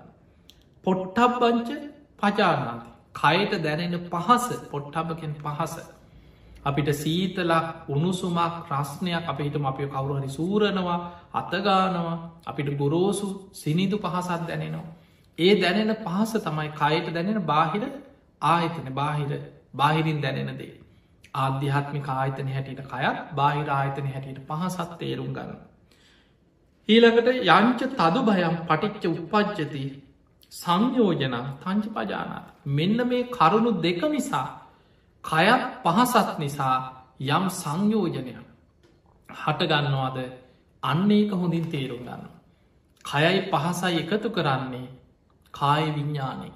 පොට්ටබ්බංච පජානාති කයට දැනෙන පහස පොට්ටබකෙන් පහස අපිට සීතලක් උණුසුමක් ප්‍රශ්නයක් අපිට අපිය කවුරුහරි සූරනවා අතගානවා අපිට ගොරෝසු සිනිදු පහසත් දැනෙනවා. ඒ දැනෙන පහස තමයි කයට දැනෙන බාහිර ආයතන බාහිර බාහිරින් දැනෙන දේ. ආධ්‍යාත්මික ආයතන හැටියට කයත් බාහිර ආයතන හැටියට පහසත් තේරුම් ගන්න. ඊළඟට යංච තදු භයම් පටිච්ච උපද්ජති සංයෝජනම් තංච පජානාත් මෙන්න මේ කරුණු දෙක නිසා කයත් පහසත් නිසා යම් සංයෝජනයක් හටගන්නවාද අන්න ඒක හොඳින් තේරුම් ගන්න. කයයි පහසයි එකතු කරන්නේ කාය විඤ්ඥානය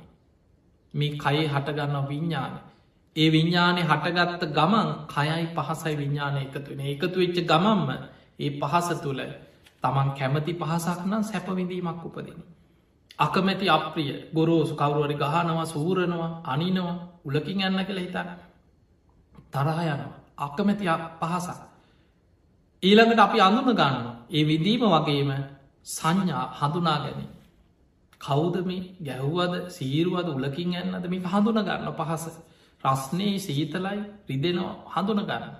මේ කයේ හටගන්න විඤ්ඥාන ඒ විඤ්ඥානය හටගත්ත ගමන් කයයි පහසයි විඤ්ඥානය එකතුවෙන එකතු වෙච්ච ගමම්ම ඒ පහස තුළ තමන් කැමති පහසක් නම් සැපවිඳීමක් උපදින. අකමැති අප්‍රිය ගොරෝසු කවරුවරි ගහනවා සූරනවා අනිනවා උලකින් යන්න කළ හිතන්න තරහ යනවා අකමැති පහසක්. ඊළඟට අපි අඳුන ගන්න ඒ විදීම වගේම සංඥා හඳුනා ගැන. කෞද මේ ගැහ්වද සීරුවද උලකින් ඇන්නද මේ හඳුන ගන්න පහස රස්නයේ සීතලයි රිදෙනවා හඳුන ගන්න.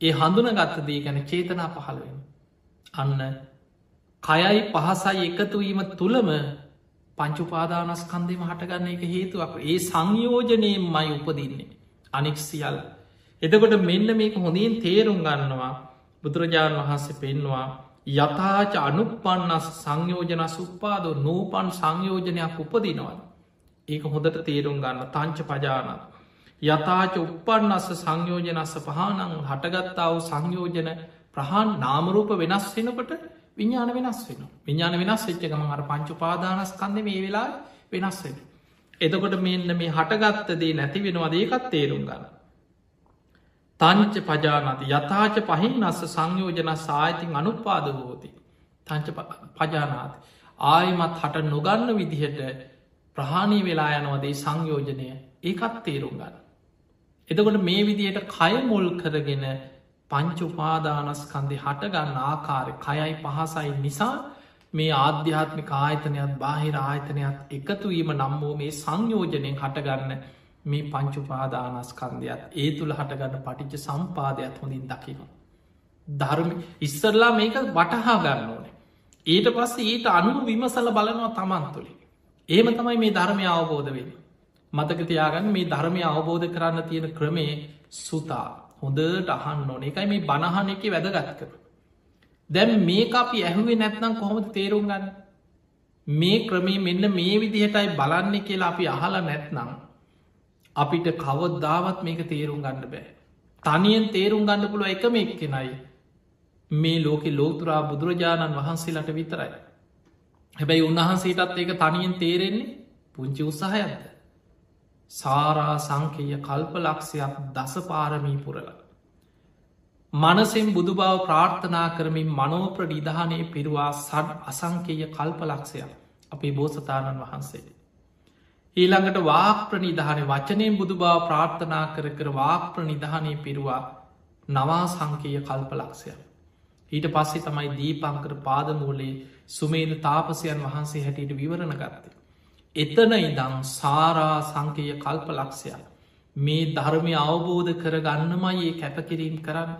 ඒ හඳුන ගත්ත දී ගැන චේතනා පහළවෙන. අන්න කයයි පහසයි එකතුවීම තුළම පංචුපාදානස්කන්දෙම හටගන්න එක හේතුවක්. ඒ සංයෝජනයෙන් මයි උපදින්නේ. අනික් සියල් එතකොට මෙන්න මේක හොඳින් තේරුම් ගන්නවා. බුදුරජාණන් වහන්සේ පෙන්වා යථාච අනුපන්නස් සංයෝජන සුප්පාද නූපන් සංයෝජනයක් උපදිනවා ඒක හොඳට තේරුම් ගන්න. තංච පජානත් යථාච උපන්නස්ස සංයෝජනස්ස පහනං හටගත්තාව සංයෝජන ප්‍රහන් නාමරූප වෙනස් වෙනකොට විඤ්ඥාන වෙනස් වෙන විඤ්ඥාන වෙනස් වෙච්ච ගම අර පංචුපාදානස්කන්ද මේ වෙලා වෙනස් වෙන. එතකොට මෙන්න මේ හටගත්තදේ නැති වෙනවා දේකත් තේරුම් ගන්න. තංච පජානති යථාච පහින් අස්ස සංයෝජන සාහිතින් අනුපාද හෝති තංච පජානාති ආයමත් හට නොගන්න විදිහට ප්‍රහාණී වෙලා යනවදේ සංයෝජනය ඒකත් තේරුම් ගන්න. එතකොට මේ විදියට කය මුල් කරගෙන පංචුපාදානස්කන්දෙ හටගන්න ආකාරය කයයි පහසයි නිසා මේ ආධ්‍යාත්මික ආයතනයක් බාහිර ආයතනයක් එකතුවීම නම් වූ මේ සංයෝජනයෙන් හටගන්න මේ පංචුපාදානස්කන්දයක් ඒ තුළ හටගන්න පටිච්ච සම්පාදයක් හොඳින් දකින. ධර්ම ඉස්සරලා මේක වටහා ගන්න ඕනේ. ඊට පස්සේ ඊට අනුව විමසල බලනවා තමන් තුළි. ඒම තමයි මේ ධර්මය අවබෝධ වෙන. මතක තියාගන්න මේ ධර්මය අවබෝධ කරන්න තියෙන ක්‍රමේ සුතා හොඳට අහන්න ඕන එකයි මේ බණහන එක වැදගත් කර. දැම් මේ අපි ඇහුවේ නැත්නම් කොහොමද තේරුම් ගන්න මේ ක්‍රමේ මෙන්න මේ විදිහටයි බලන්න කියලා අපි අහලා නැත්නම් අපිට කවද්දාවත් මේක තේරුම් ගන්න බෑ. තනියෙන් තේරුම් ගන්න පුළුව එකම එක්කෙනයි මේ ලෝකෙ ලෝතුරා බුදුරජාණන් වහන්සේලට විතරයි. හැබැයි උන්වහන්සේටත් ඒක තනියෙන් තේරෙන්නේ පුංචි උත්සාහයක්ද. සාරා සංකය කල්ප ලක්ෂයක් දස පාරමී පුරල. මනසෙන් බුදු බව ප්‍රාර්ථනා කරමින් මනෝප්‍ර නිධානය පිරුවා සඩ අසංකය කල්ප ලක්ෂයක් අපේ බෝසතාණන් වහන්සේ. ඊළඟට වාක්ප්‍ර නිධානය වචනයෙන් බුදු බව ප්‍රාර්ථනා කර කර වාක්ප්‍ර නිධානය පිරුවා නවා සංකය කල්ප ලක්ෂයක්. ඊට පස්සේ තමයි දීපංකර පාදමූලේ සුමේද තාපසයන් වහන්සේ හැටියට විවරණ ගත්තේ. එතන ඉදං සාරා සංකය කල්ප ලක්ෂයක් මේ ධර්මය අවබෝධ කරගන්නමයි ඒ කැපකිරීම් කරන්න.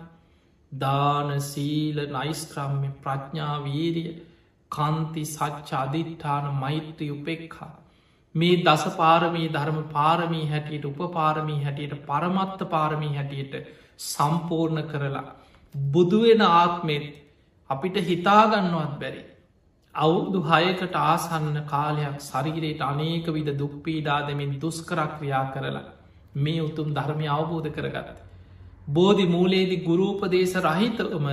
දාන සීල නයිස්ක්‍රම්ය ප්‍රඥා වීරිය කන්ති සච්ච අධිට්ඨාන මෛත්‍රී උපෙක්හා මේ දස පාරමී ධර්ම පාරමී හැටියට උපපාරමී හැටියට පරමත්ත පාරමී හැටියට සම්පූර්ණ කරලා බුදුවෙන ආත්මෙත් අපිට හිතාගන්නවත් බැරි. අවුරුදු හයකට ආසන්න කාලයක් සරිගිරයට අනේක විද දුක්පීඩා දෙමින් දුස්කරක්‍රියා කරලා මේ උතුම් ධර්මය අවබෝධ කරගත්ත. බෝධි මූලේදි ගුරූපදේශ රහිතම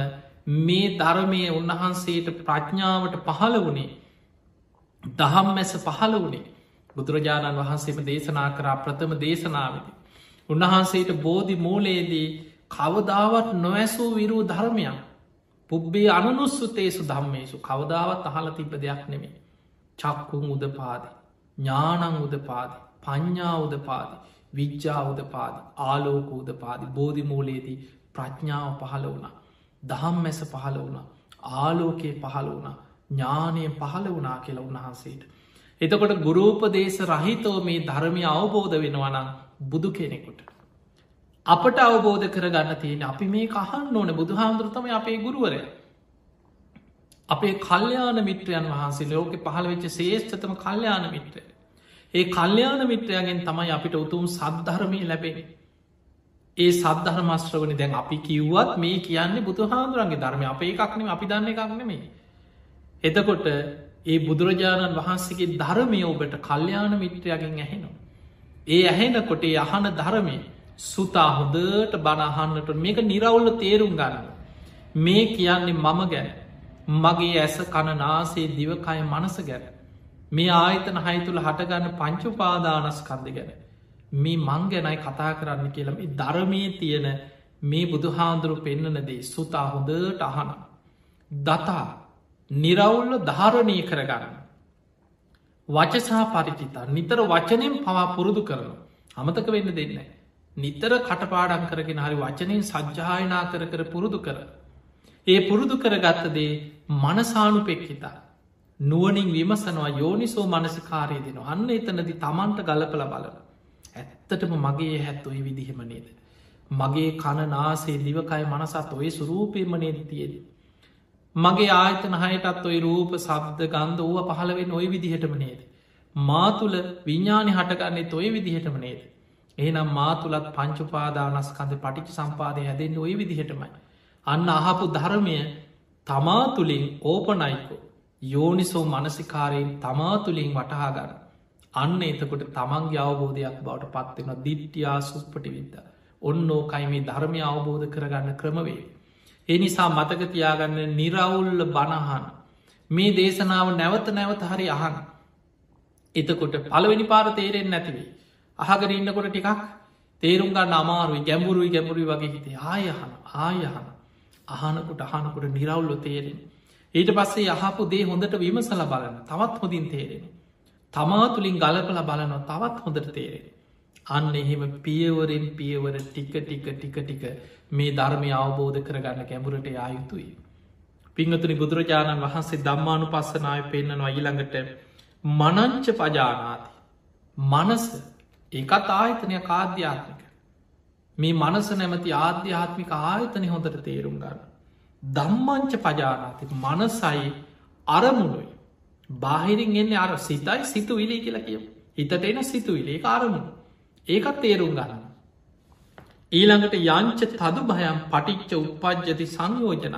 මේ ධර්මය උන්වහන්සේට ප්‍රඥාවට පහළ වනේ දහම් මැස පහළ වනේ බුදුරජාණන් වහන්සේම දේශනා කරා ප්‍රථම දේශනාවදි. උන්වහන්සේට බෝධි මූලේදී කවදාවත් නොවැසූ විරූ ධර්මයක් පුබ්බේ අනුනුස්සුතේසු ධම්මේසු කවදාවත් අහල තිබ දෙයක් නෙමේ. චක්කුම් උදපාදි. ඥානං උදපාදි. පඤ්ඥා උදපාදි. විද්‍යා උදපාදි. ආලෝක උදපාදි. බෝධිමූලේදී ප්‍රඥාව පහළ වුණා. දහම් මැස පහළ වුණා. ආලෝකයේ පහළ වුණා. ඥානය පහළ වුණා කියලා උන්වහන්සේට. එතකොට ගුරූපදේශ රහිතෝ මේ ධර්මය අවබෝධ වෙනවනම් බුදු කෙනෙකුට. අපට අවබෝධ කරගන්න තියෙන අපි මේ කහන්න ඕන. බුදුහාමුදුරතම අපේ ගුරුවරය. අපේ කල්්‍යයාන මිත්‍රයන් වහන්සේ ලෝක පහළ වෙච්ච ශේෂ්ඨතම කල්්‍යයාන මිත්‍රය. ඒ කල්්‍යයාන මිත්‍රයගෙන් තමයි අපිට උතුම් සද්ධරමය ලැබෙන ඒ සද්ධර්මස්ත්‍රවනි දැන් අපි කිව්වත් මේ කියන්නේ බුදුහාමුදුරන්ගේ ධර්මය. අපේ එකක්නේ අපි දන්න එකක් නෙමේ එතකොට ඒ බුදුරජාණන් වහන්සේගේ ධර්මය ඔබට කල්්‍යයාන මිත්‍රයගෙන් ඇහෙනවා. ඒ ඇහෙනකොට අහන ධර්මය සුතා හොදට බණහන්නට මේක නිරවුල්ල තේරුම් ගන්න. මේ කියන්නේ මම ගැන මගේ ඇස කණනාසේ දිවකය මනස ගැන. මේ ආයතන හයිතුළ හටගන්න පංචුපාදානස්කන්ද ගැන. මේ මං ගැනයි කතා කරන්න කියලම ධර්මය තියෙන මේ බුදුහාන්දුරු පෙන්නනදේ සුතා හොදට අහන. දතා නිරවුල්ල ධාරණය කරගන්න. වචසා පරිචිතා නිතර වචනයෙන් පවා පුරුදු කරන අමතක වෙන්න දෙන්නයි. නිතර කටපාඩන් කරගෙන හරි වචනයෙන් සජ්්‍යායනා කර කර පුරුදු කර. ඒ පුරුදු කරගත්තදේ මනසානු පෙක්හිතා. නුවනින් විමසනවා යෝනිසෝ මනසිකාරය දෙන අන්න එතනදි තමන්ට ගලපල බලන. ඇත්තටම මගේ හැත්තුයි විදිහෙම නේද. මගේ කණ නාසේ දිවකයි මනසත් ඔය සුරූපයම නේද තියද. මගේ ආයතන හයටත් ඔයි රූප සබ්ද ගන්ධ ඕව පහළවෙන් ඔය විදිහටම නේද. මා තුළ විඤ්ඥානි හටගන්නේ තොය විදිහටම නේද. එහනම් මා තුළත් පංචුපාදානස්කන්ද පටිචි සම්පාදය හැදෙන් ඔය විදිහටමයි. අන්න අහපු ධර්මය තමා තුළින් ඕපනයිකෝ යෝනිසෝ මනසිකාරයෙන් තමා තුළින් වටහාගන්න. අන්න එතකොට තමන්ගේ අවබෝධයක් බවට පත්වෙන දිට්ටියා සුප්පටි විද්ද. ඔන්න ඕකයි මේ ධර්මය අවබෝධ කරගන්න ක්‍රමවේ. ඒ නිසා මතකතියාගන්න නිරවුල්ල බණහන්. මේ දේශනාව නැවත නැවත හරි අහන්. එතකොට පළවෙනි පාර තේරෙන් නැතිවේ. අහගර ඉන්නකොට ටිකක් තේරුම් ගන්න අමාරුයි ගැඹුරුයි ගැඹුරුයි වගේ හිතේ ආයහන ආයහන අහනකොට අහනකොට නිරවුල්ල තේරෙන. ඊට පස්සේ යහපු දේ හොඳට විමසල බලන තවත් හොඳින් තේරෙන. තමා තුළින් ගලපල බලනො තවත් හොඳට තේරෙන. අන්න එහෙම පියවරෙන් පියවර ටික ටික ටික ටික මේ ධර්මය අවබෝධ කරගන්න ගැඹුරට ආයුතුයි. පිංහතුනි බුදුරජාණන් වහන්සේ දම්මානු පස්සනාය පෙන්න්නනවා ඊළඟට මනංච පජානාති. මනස ඒකත් ආයතනය කාද්‍යාත්මික. මේ මනස නැමති ආධ්‍යාත්මික ආයතනය හොඳට තේරුම් ගන්න. දම්මංච පජානාති මනසයි අරමුණුයි. බාහිරින් එන්නේ අර සිතයි සිතු විලි කියලා කියව. හිතට එන සිතු විලේ අරමුණු. ඒකත් තේරුම් ගන්න. ඊළඟට යංච තදු භයම් පටිච්ච උපද්ජති සංයෝජන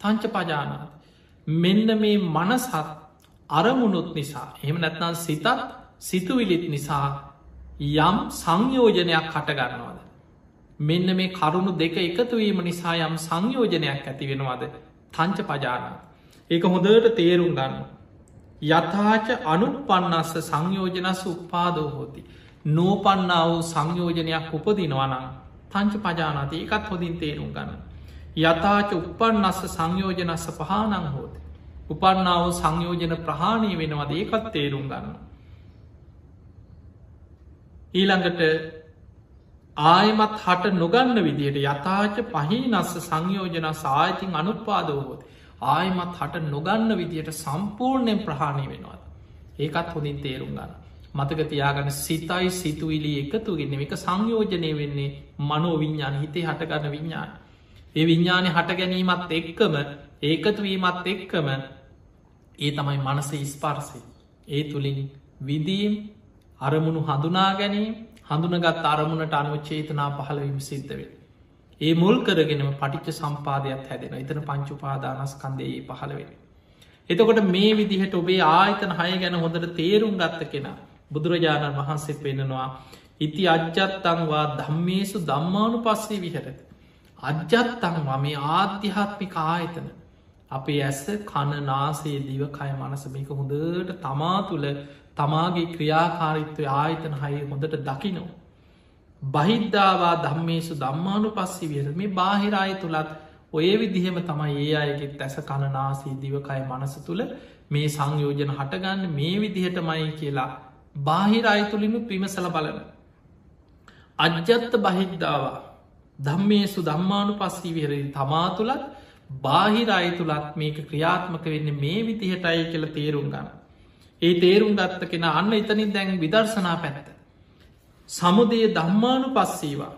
තංච පජානාත. මෙන්න මේ මනසත් අරමුණුත් නිසා එහෙම නැත්නම් සිතත් සිතුවිලිත් නිසා යම් සංයෝජනයක් කටගන්නවාද. මෙන්න මේ කරුණු දෙක එකතුවීම නිසා යම් සංයෝජනයක් ඇති වෙනවාද තංච පජානාත. ඒක හොඳට තේරුම් ගන්න. යථාච අනු පන්නස්ස සංයෝජනස් උපාදෝ හෝති. නෝපන්නා වූ සංයෝජනයක් උපදිනවනම් තංච පජානති එකත් හොඳින් තේරුම් ගන්න. යථාච උපන්නස්ස සංයෝජනස්ස පහනං හෝද. උපන්නාව සංයෝජන ප්‍රහාණය වෙනවද ඒකත් තේරුම් ගන්න. ඊළඟට ආයමත් හට නොගන්න විදියට යථාච පහිනස්ස සංයෝජන සායතින් අනුත්පාදවහෝද. ආයමත් හට නොගන්න විදියට සම්පූර්ණයෙන් ප්‍රහාණය වෙනවාද. ඒකත් හොඳින් තේරුම් ගන්න. මතක තියාගන්න සිතයි සිතුවිලි එකතුගෙන එක සංයෝජනය වෙන්නේ මනෝ විඤ්ඥාන හිතේ හටගන්න විඤ්ඥාන. ඒ විඤ්ඥානය හට ගැනීමත් එක්කම ඒකතුවීමත් එක්කම ඒ තමයි මනස ඉස්පර්සය. ඒ තුළින් විදීම් අරමුණු හඳුනා ගැනීම හඳුනගත් අරමුණට අනුවචේතනා පහළවීම සිද්ධවේ. ඒ මුල් කරගෙනම පටිච්ච සම්පාදයක් හැදෙන එතන පංචුපාදානස්කන්දයේ පහළවෙන. එතකොට මේ විදිහට ඔබේ ආයතන හය ගැන හොඳට තේරුම් ගත්ත කෙනා බුදුරජාණන් වහන්සේ පෙනෙනවා ඉති අජ්ජත්තංවා ධම්මේසු දම්මානු පස්සේ විහරත. අජ්ජත්තංවා මේ ආධ්‍යාත්මික ආයතන අපේ ඇස කණනාසේ දිවකය මනසමික හොඳට තමා තුළ තමාගේ ක්‍රියාකාරිත්වය ආයතන හය හොඳට දකිනෝ. බහිද්ධවා ධම්මේසු දම්මානු පස්සි විර මේ බාහිරාය තුළත් ඔය විදිහෙම තමයි ඒ අයගෙත් ඇස කණනාසී දිවකය මනස තුළ මේ සංයෝජන හටගන්න මේ විදිහටමයි කියලා බාහිර අයතුළිනුත් විමසල බලන. අජ්‍යත්ත බහිද්ධවා ධම්මේසු දම්මානු පස්සී විහරි තමා තුළත් බාහිර අයතුළත් මේක ක්‍රියාත්මක වෙන්න මේ විදිහටයි කියල තේරුම් ගන්න. ඒ තේරුම් ගත්ත කෙන අන්න එතනින් දැන් විදර්ශනා පැත්ත. සමුදය දම්මානු පස්සීවා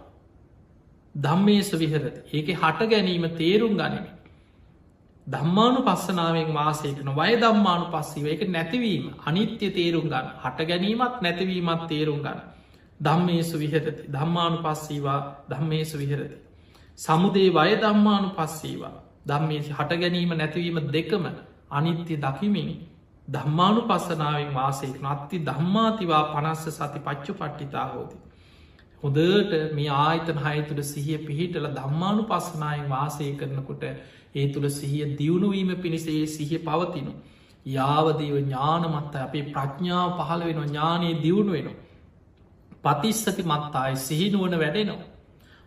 ධම්මේස විහරති ඒක හට ගැනීම තේරුම් ගනිමින්. ධම්මානු පස්සනාවෙන් වාසයකන වය දම්මානු පස්සිව එක නැතිවීම අනිත්‍ය තේරුම් ගන්න හට ගැනීමත් නැතිවීමත් තේරුම් ගන්න. ධම්මේසු විහරති ධම්මානු පස්සීවා ධම්මේසු විහරති. සමුදේ වය දම්මානු පස්සීවා ධම්මේ හට ගැනීම නැතිවීම දෙකම අනිත්‍ය දකිමින් ධම්මානු පස්සනාවෙන් වාසයකන අත්ති ධම්මාතිවා පනස්ස සති පච්චු පට්ටිතා හෝති. හොදට මේ ආයතන හය තුළ සිහිය පිහිටල ධම්මානු පස්සනායෙන් වාසය කරනකොට ඒ තුළ සිහිය දියුණුවීම පිණිසේ සිහිය පවතිනු. යාවදීව ඥානමත්ත අපේ ප්‍රඥාව පහළ වෙන ඥානයේ දියුණු වෙන. පතිස්සති මත්තායි සිහිනුවන වැඩෙනවා.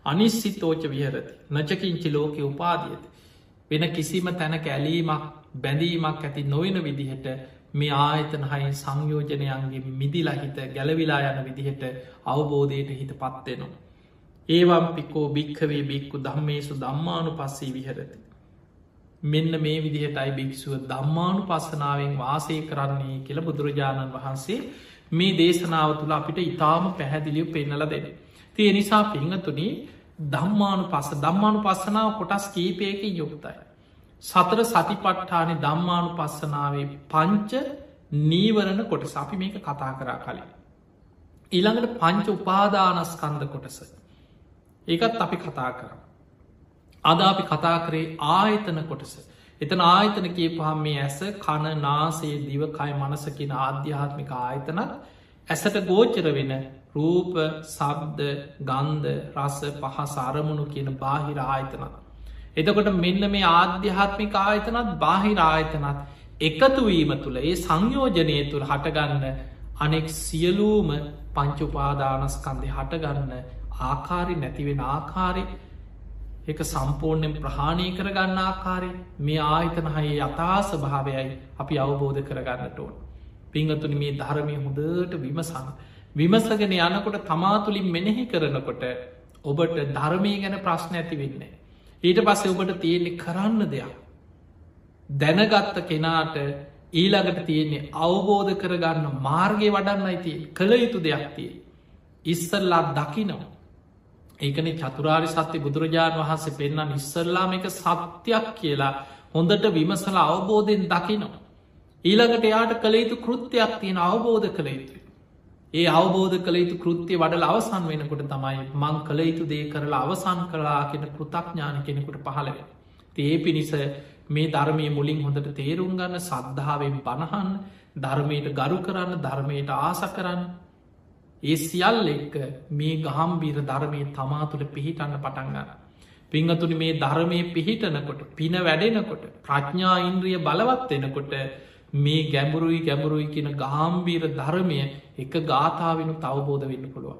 අනිස්සිතෝච විහරති නචකින්චි ලෝකෙ උපාදියති. වෙන කිසිම තැනක ඇලීමක් බැඳීමක් ඇති නොවෙන විදිහට මේ ආයතන හයි සංයෝජනයන්ගේ මිදිලහිත ගැලවිලා යන විදිහට අවබෝධයට හිත පත්වෙනවා. ඒවම් පිකෝ භික්කවේ බික්කු දම්මේසු දම්මානු පස්සේ විහරති. මෙන්න මේ විදිහටයි භික්ෂුව දම්මානු පස්සනාවෙන් වාසය කරන්නේ කියල බුදුරජාණන් වහන්සේ මේ දේශනාව තුළ අපිට ඉතාම පැහැදිලිය පෙන්නල දෙන. තිය නිසා පිංහතුනි දම්මානු පස දම්මානු පස්සනාව කොටස් කීපයකින් යුක්තයි. සතර සතිපට්ඨානය දම්මානු පස්සනාවේ පංච නීවරණ කොටස අපි මේක කතා කරා කලින්. ඊළඟට පංච උපාදානස්කන්ද කොටස. ඒකත් අපි කතා කරා. අද අපි කතා කරේ ආයතන කොටස. එතන ආයතන කිය පහම් මේ ඇස කණ නාසේ දිවකයි මනසකින ආධ්‍යාත්මික ආයතනත් ඇසට ගෝචර වෙන රූප සබ්ද ගන්ධ රස පහ සාරමුණු කියන බාහිර ආයතනත්. එතකොට මෙන්න මේ ආධ්‍යාත්මික ආයතනත් බාහිර ආයතනත් එකතුවීම තුළ ඒ සංයෝජනය තුළ හටගන්න අනෙක් සියලූම පංචුපාදානස්කන්දය හටගන්න ආකාරි නැතිවෙන ආකාරය එක සම්පූර්ණයෙන් ප්‍රහාණය කරගන්න ආකාරය මේ ආයතන හයේ යථාස භාවයයි අපි අවබෝධ කරගන්නට ඕන්. පිංහතුනි මේ ධර්මය හොඳට විමසන්න. විමසගෙන යනකොට තමාතුලින් මෙනෙහි කරනකොට ඔබට ධර්මය ගැන ප්‍රශ්න ඇති වෙන්නේ. ඊට පස්සේ ඔබට තියෙන්නේ කරන්න දෙයක්. දැනගත්ත කෙනාට ඊළඟට තියෙන්නේ අවබෝධ කරගන්න මාර්ගය වඩන්න අයිති කළ යුතු දෙයක් තිය. ඉස්සල්ලා දකිනවා. ඒකන චතුරාරි සත්‍ය බුදුරජාණන් වහන්සේ පෙන්න්න ඉස්සල්ලාම එක සත්‍යයක් කියලා හොඳට විමසල අවබෝධයෙන් දකිනවා. ඊළඟට එයාට කළ යුතු කෘත්‍යයක් තියෙන අවබෝධ කළ යුතුයි. ඒ අවබෝධ කළ යුතු කෘත්තිය වඩල අවසන් වෙනකොට තමයි මං කළ යුතු දේ කරලා අවසන් කලා කෙන පෘතක්ඥාන කෙනෙකුට පහළව. ඒ පිණිස මේ ධර්මය මුලින් හොඳට තේරුම් ගන්න සද්ධාවෙන් පණහන් ධර්මයට ගරු කරන්න ධර්මයට ආස කරන්න ඒ සියල් එක්ක මේ ගහම්බීර ධර්මය තමා තුළ පිහිටන්න පටන්ගන්න. පිංහතුනි මේ ධර්මය පිහිටනකොට පින වැඩෙනකොට ප්‍රඥා ඉන්ද්‍රිය බලවත් වෙනකොට මේ ගැඹුරුයි ගැඹුරුයි කියන ගාම්බීර ධර්මය එක ගාථාවෙනු තවබෝධ වෙන්න පුළුවන්.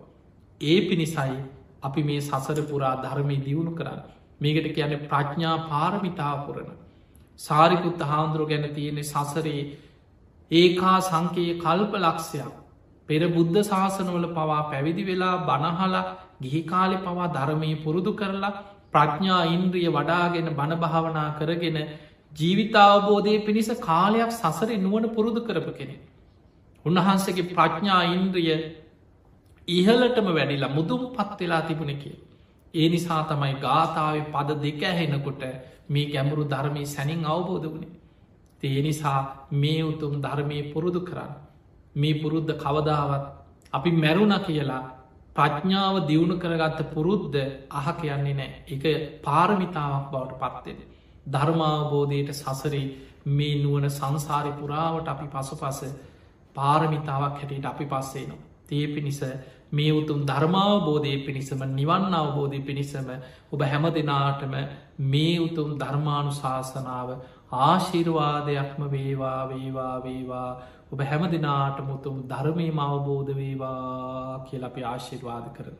ඒ පිණිසයි අපි මේ සසර පුරා ධර්මය දියුණු කරන්න. මේකට කියන ප්‍රඥා පාරමිතාපුරණ සාරිකුත් හාමුදුරුව ගැන තියෙනෙ සසරේ ඒකා සංකයේ කල්ප ලක්ෂයක්. පෙර බුද්ධ ශාසනවල පවා පැවිදි වෙලා බණහලා ගිහිකාලෙ පවා ධර්මය පුරුදු කරලා ප්‍රඥා ඉන්ද්‍රිය වඩාගෙන බණභාවනා කරගෙන ජීවිතාවබෝධය පිණිස කාලයක් සසරේ නුවන පුරුදු කරපු කෙනෙ. උන්වහන්සගේ ප්‍රඥා ඉන්ද්‍රිය ඉහලටම වැඩිලා මුදුම් පත් වෙලා තිබුණ කිය. ඒ නිසා තමයි ගාථාව පද දෙක ඇහෙනකොට මේ ගැඹුරු ධර්මය සැනින් අවබෝධ වුණේ. ඒ නිසා මේ උතුම් ධර්මය පුරුදු කරන්න. මේ පුරුද්ධ කවදාවත් අපි මැරුණ කියලා ප්‍රඥාව දියුණු කරගත්ත පුරුද්ධ අහ කියන්නේ නෑ එක පාරමිතාවක් බවට පත්වෙන. ධර්මාවබෝධයට සසරේ මේ නුවන සංසාරි පුරාවට අපි පසු පස පාරමිතාවක් හැටියට අපි පස්සේනවා. තේ පිණිස මේ උතුම් ධර්මාවබෝධය පිණිසම නිවන් අවබෝධය පිණිසම ඔබ හැම දෙනාටම මේ උතුම් ධර්මානු ශාසනාව ආශිර්වාදයක්ම වේවා වේවා වේවා ඔබ හැම දෙනාට මුතුම් ධර්මය අවබෝධ වේවා කියල අපි ආශිර්වාද කරන.